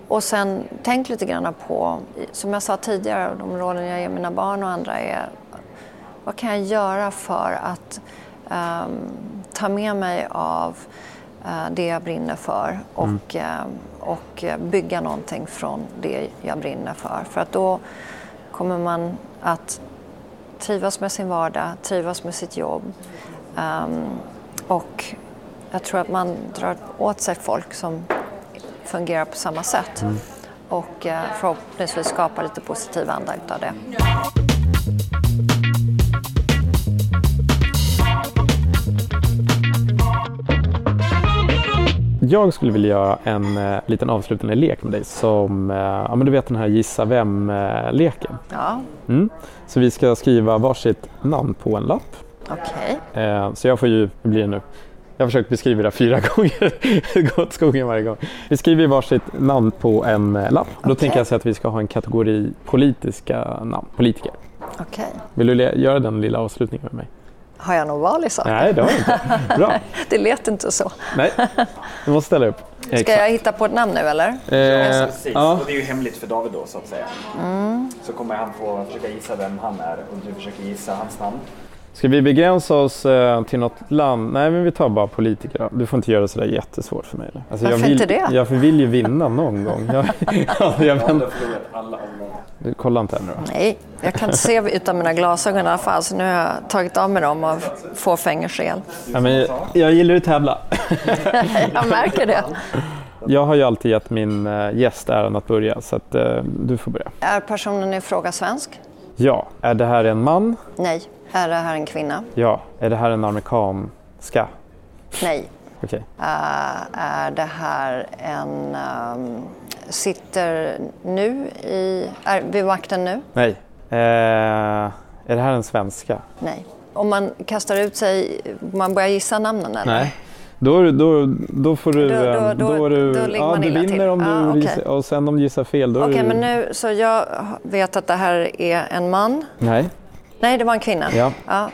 och sen tänk lite grann på, som jag sa tidigare, de råden jag ger mina barn och andra är vad kan jag göra för att um, ta med mig av det jag brinner för och, mm. och bygga någonting från det jag brinner för. För att då kommer man att trivas med sin vardag, trivas med sitt jobb um, och jag tror att man drar åt sig folk som fungerar på samma sätt. Mm. Och eh, förhoppningsvis skapa lite positiv anda utav det.
Jag skulle vilja göra en uh, liten avslutande lek med dig som, uh, ja men du vet den här gissa vem-leken.
Ja.
Mm. Så vi ska skriva varsitt namn på en lapp.
Okej. Okay.
så jag får ju, hur blir det nu? Jag har försökt beskriva det fyra gånger, gått skogen varje gång. Vi skriver varsitt namn på en eh, lapp. Då tänker jag sig att vi ska ha en kategori politiska namn, politiker.
Okej.
Vill du göra den lilla avslutningen med mig?
Har jag någon val i saken?
Nej, det har du inte. Bra.
det lät inte så.
Nej, du måste ställa upp.
Ska Exakt. jag hitta på ett namn nu eller?
Eh, ja, precis. Ja. Och det är ju hemligt för David då så att säga.
Mm.
Så kommer han få försöka gissa vem han är och du försöker gissa hans namn.
Ska vi begränsa oss eh, till något land? Nej, men vi tar bara politiker. Då. Du får inte göra det sådär jättesvårt för mig.
Alltså, Varför jag vill, inte det?
Jag vill ju vinna någon gång. Jag,
jag, jag vänder. alla
Du kollar inte här nu då?
Nej, jag kan inte se utan mina glasögon i alla fall. Så nu har jag tagit av mig dem av fåfängerskäl.
Ja, men jag, jag gillar att tävla.
jag märker det.
Jag har ju alltid gett min eh, gäst äran att börja, så att, uh, du får börja.
Är personen i fråga svensk?
Ja. Är det här en man?
Nej. Är det här en kvinna?
Ja. Är det här en amerikanska?
Nej.
Okej.
Okay. Uh, är det här en... Um, sitter nu i... Är vid makten nu?
Nej. Uh, är det här en svenska?
Nej. Om man kastar ut sig, man börjar gissa namnen eller?
Nej. Då, då, då får du...
Då, då, då, då,
du,
då
ja, du vinner
till.
om du
ah, okay.
gissar, och sen om du gissar fel
Okej, okay,
du...
men nu så jag vet att det här är en man.
Nej.
Nej, det var en kvinna.
Ja.
ja.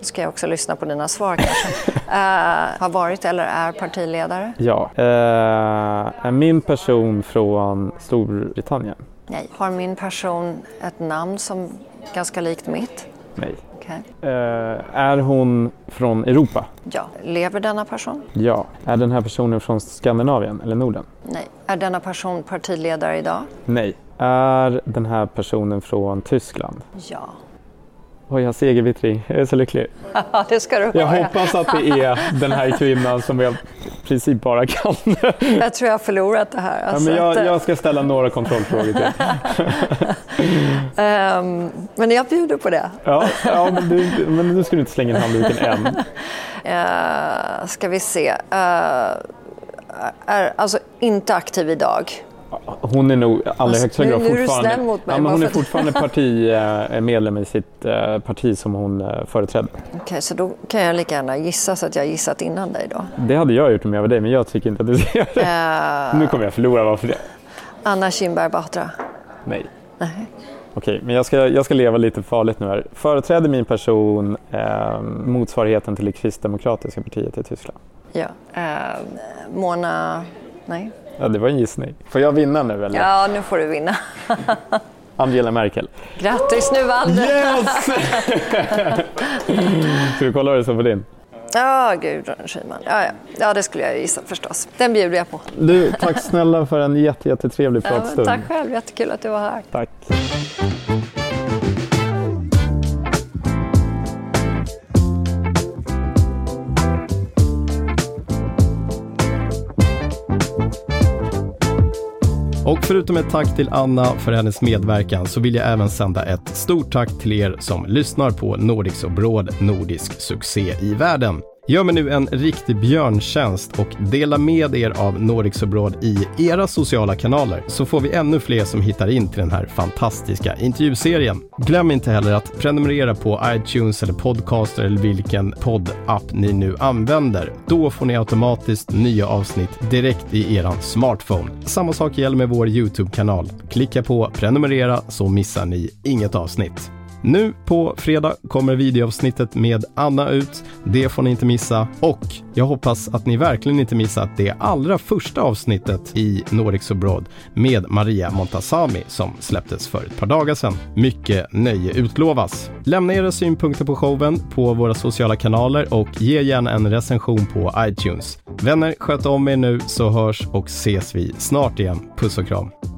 Ska jag också lyssna på dina svar kanske. uh, har varit eller är partiledare?
Ja. Uh, är min person från Storbritannien?
Nej. Har min person ett namn som ganska likt mitt?
Nej.
Okay.
Uh, är hon från Europa?
Ja. Lever denna person?
Ja. Är den här personen från Skandinavien eller Norden?
Nej. Är denna person partiledare idag?
Nej. Är den här personen från Tyskland?
Ja.
Oj, jag har segervittring. Jag är så lycklig.
Det ska du
Jag hoppas att det är den här kvinnan som jag i princip bara kan.
Jag tror jag har förlorat det här.
Alltså ja, men jag, jag, ska ställa några kontrollfrågor till.
um, men jag bjuder på det.
Ja, ja men, du, men nu ska du inte slänga in handduken än.
Uh, ska vi se. Uh, är alltså inte aktiv idag.
Hon är nog allra högsta grad
fortfarande, mig,
ja, men hon är fortfarande partimedlem i sitt uh, parti som hon uh, företräder.
Okej, okay, så då kan jag lika gärna gissa så att jag gissat innan dig då?
Det hade jag gjort om jag var dig, men jag tycker inte att du ska göra det. Uh, nu kommer jag förlora, varför det?
Anna Kinberg Batra?
Nej.
Nej.
Okej, men jag ska, jag ska leva lite farligt nu här. Företräder min person eh, motsvarigheten till det kristdemokratiska partiet i Tyskland?
Ja. Eh, Mona... Nej.
Ja, det var en gissning. Får jag vinna nu eller?
Ja, nu får du vinna.
Angela Merkel.
Grattis nu vann du!
Yes! Ska vi kolla vad det står på din?
Ja, Gudrun Schyman. Ja, ja. ja, det skulle jag gissa förstås. Den bjuder jag på.
Du, tack snälla för en jätte, jättetrevlig
Ja, men
pratstund.
tack själv, jättekul att du var här.
Tack.
Och förutom ett tack till Anna för hennes medverkan så vill jag även sända ett stort tack till er som lyssnar på Nordics Abroad, nordisk succé i världen. Gör mig nu en riktig björntjänst och dela med er av Nordic Abroad i era sociala kanaler så får vi ännu fler som hittar in till den här fantastiska intervjuserien. Glöm inte heller att prenumerera på iTunes eller Podcaster eller vilken poddapp ni nu använder. Då får ni automatiskt nya avsnitt direkt i eran smartphone. Samma sak gäller med vår YouTube-kanal. Klicka på prenumerera så missar ni inget avsnitt. Nu på fredag kommer videoavsnittet med Anna ut. Det får ni inte missa. Och jag hoppas att ni verkligen inte missat det allra första avsnittet i Nordics Abroad med Maria Montazami som släpptes för ett par dagar sedan. Mycket nöje utlovas. Lämna era synpunkter på showen på våra sociala kanaler och ge gärna en recension på iTunes. Vänner, sköt om er nu så hörs och ses vi snart igen. Puss och kram.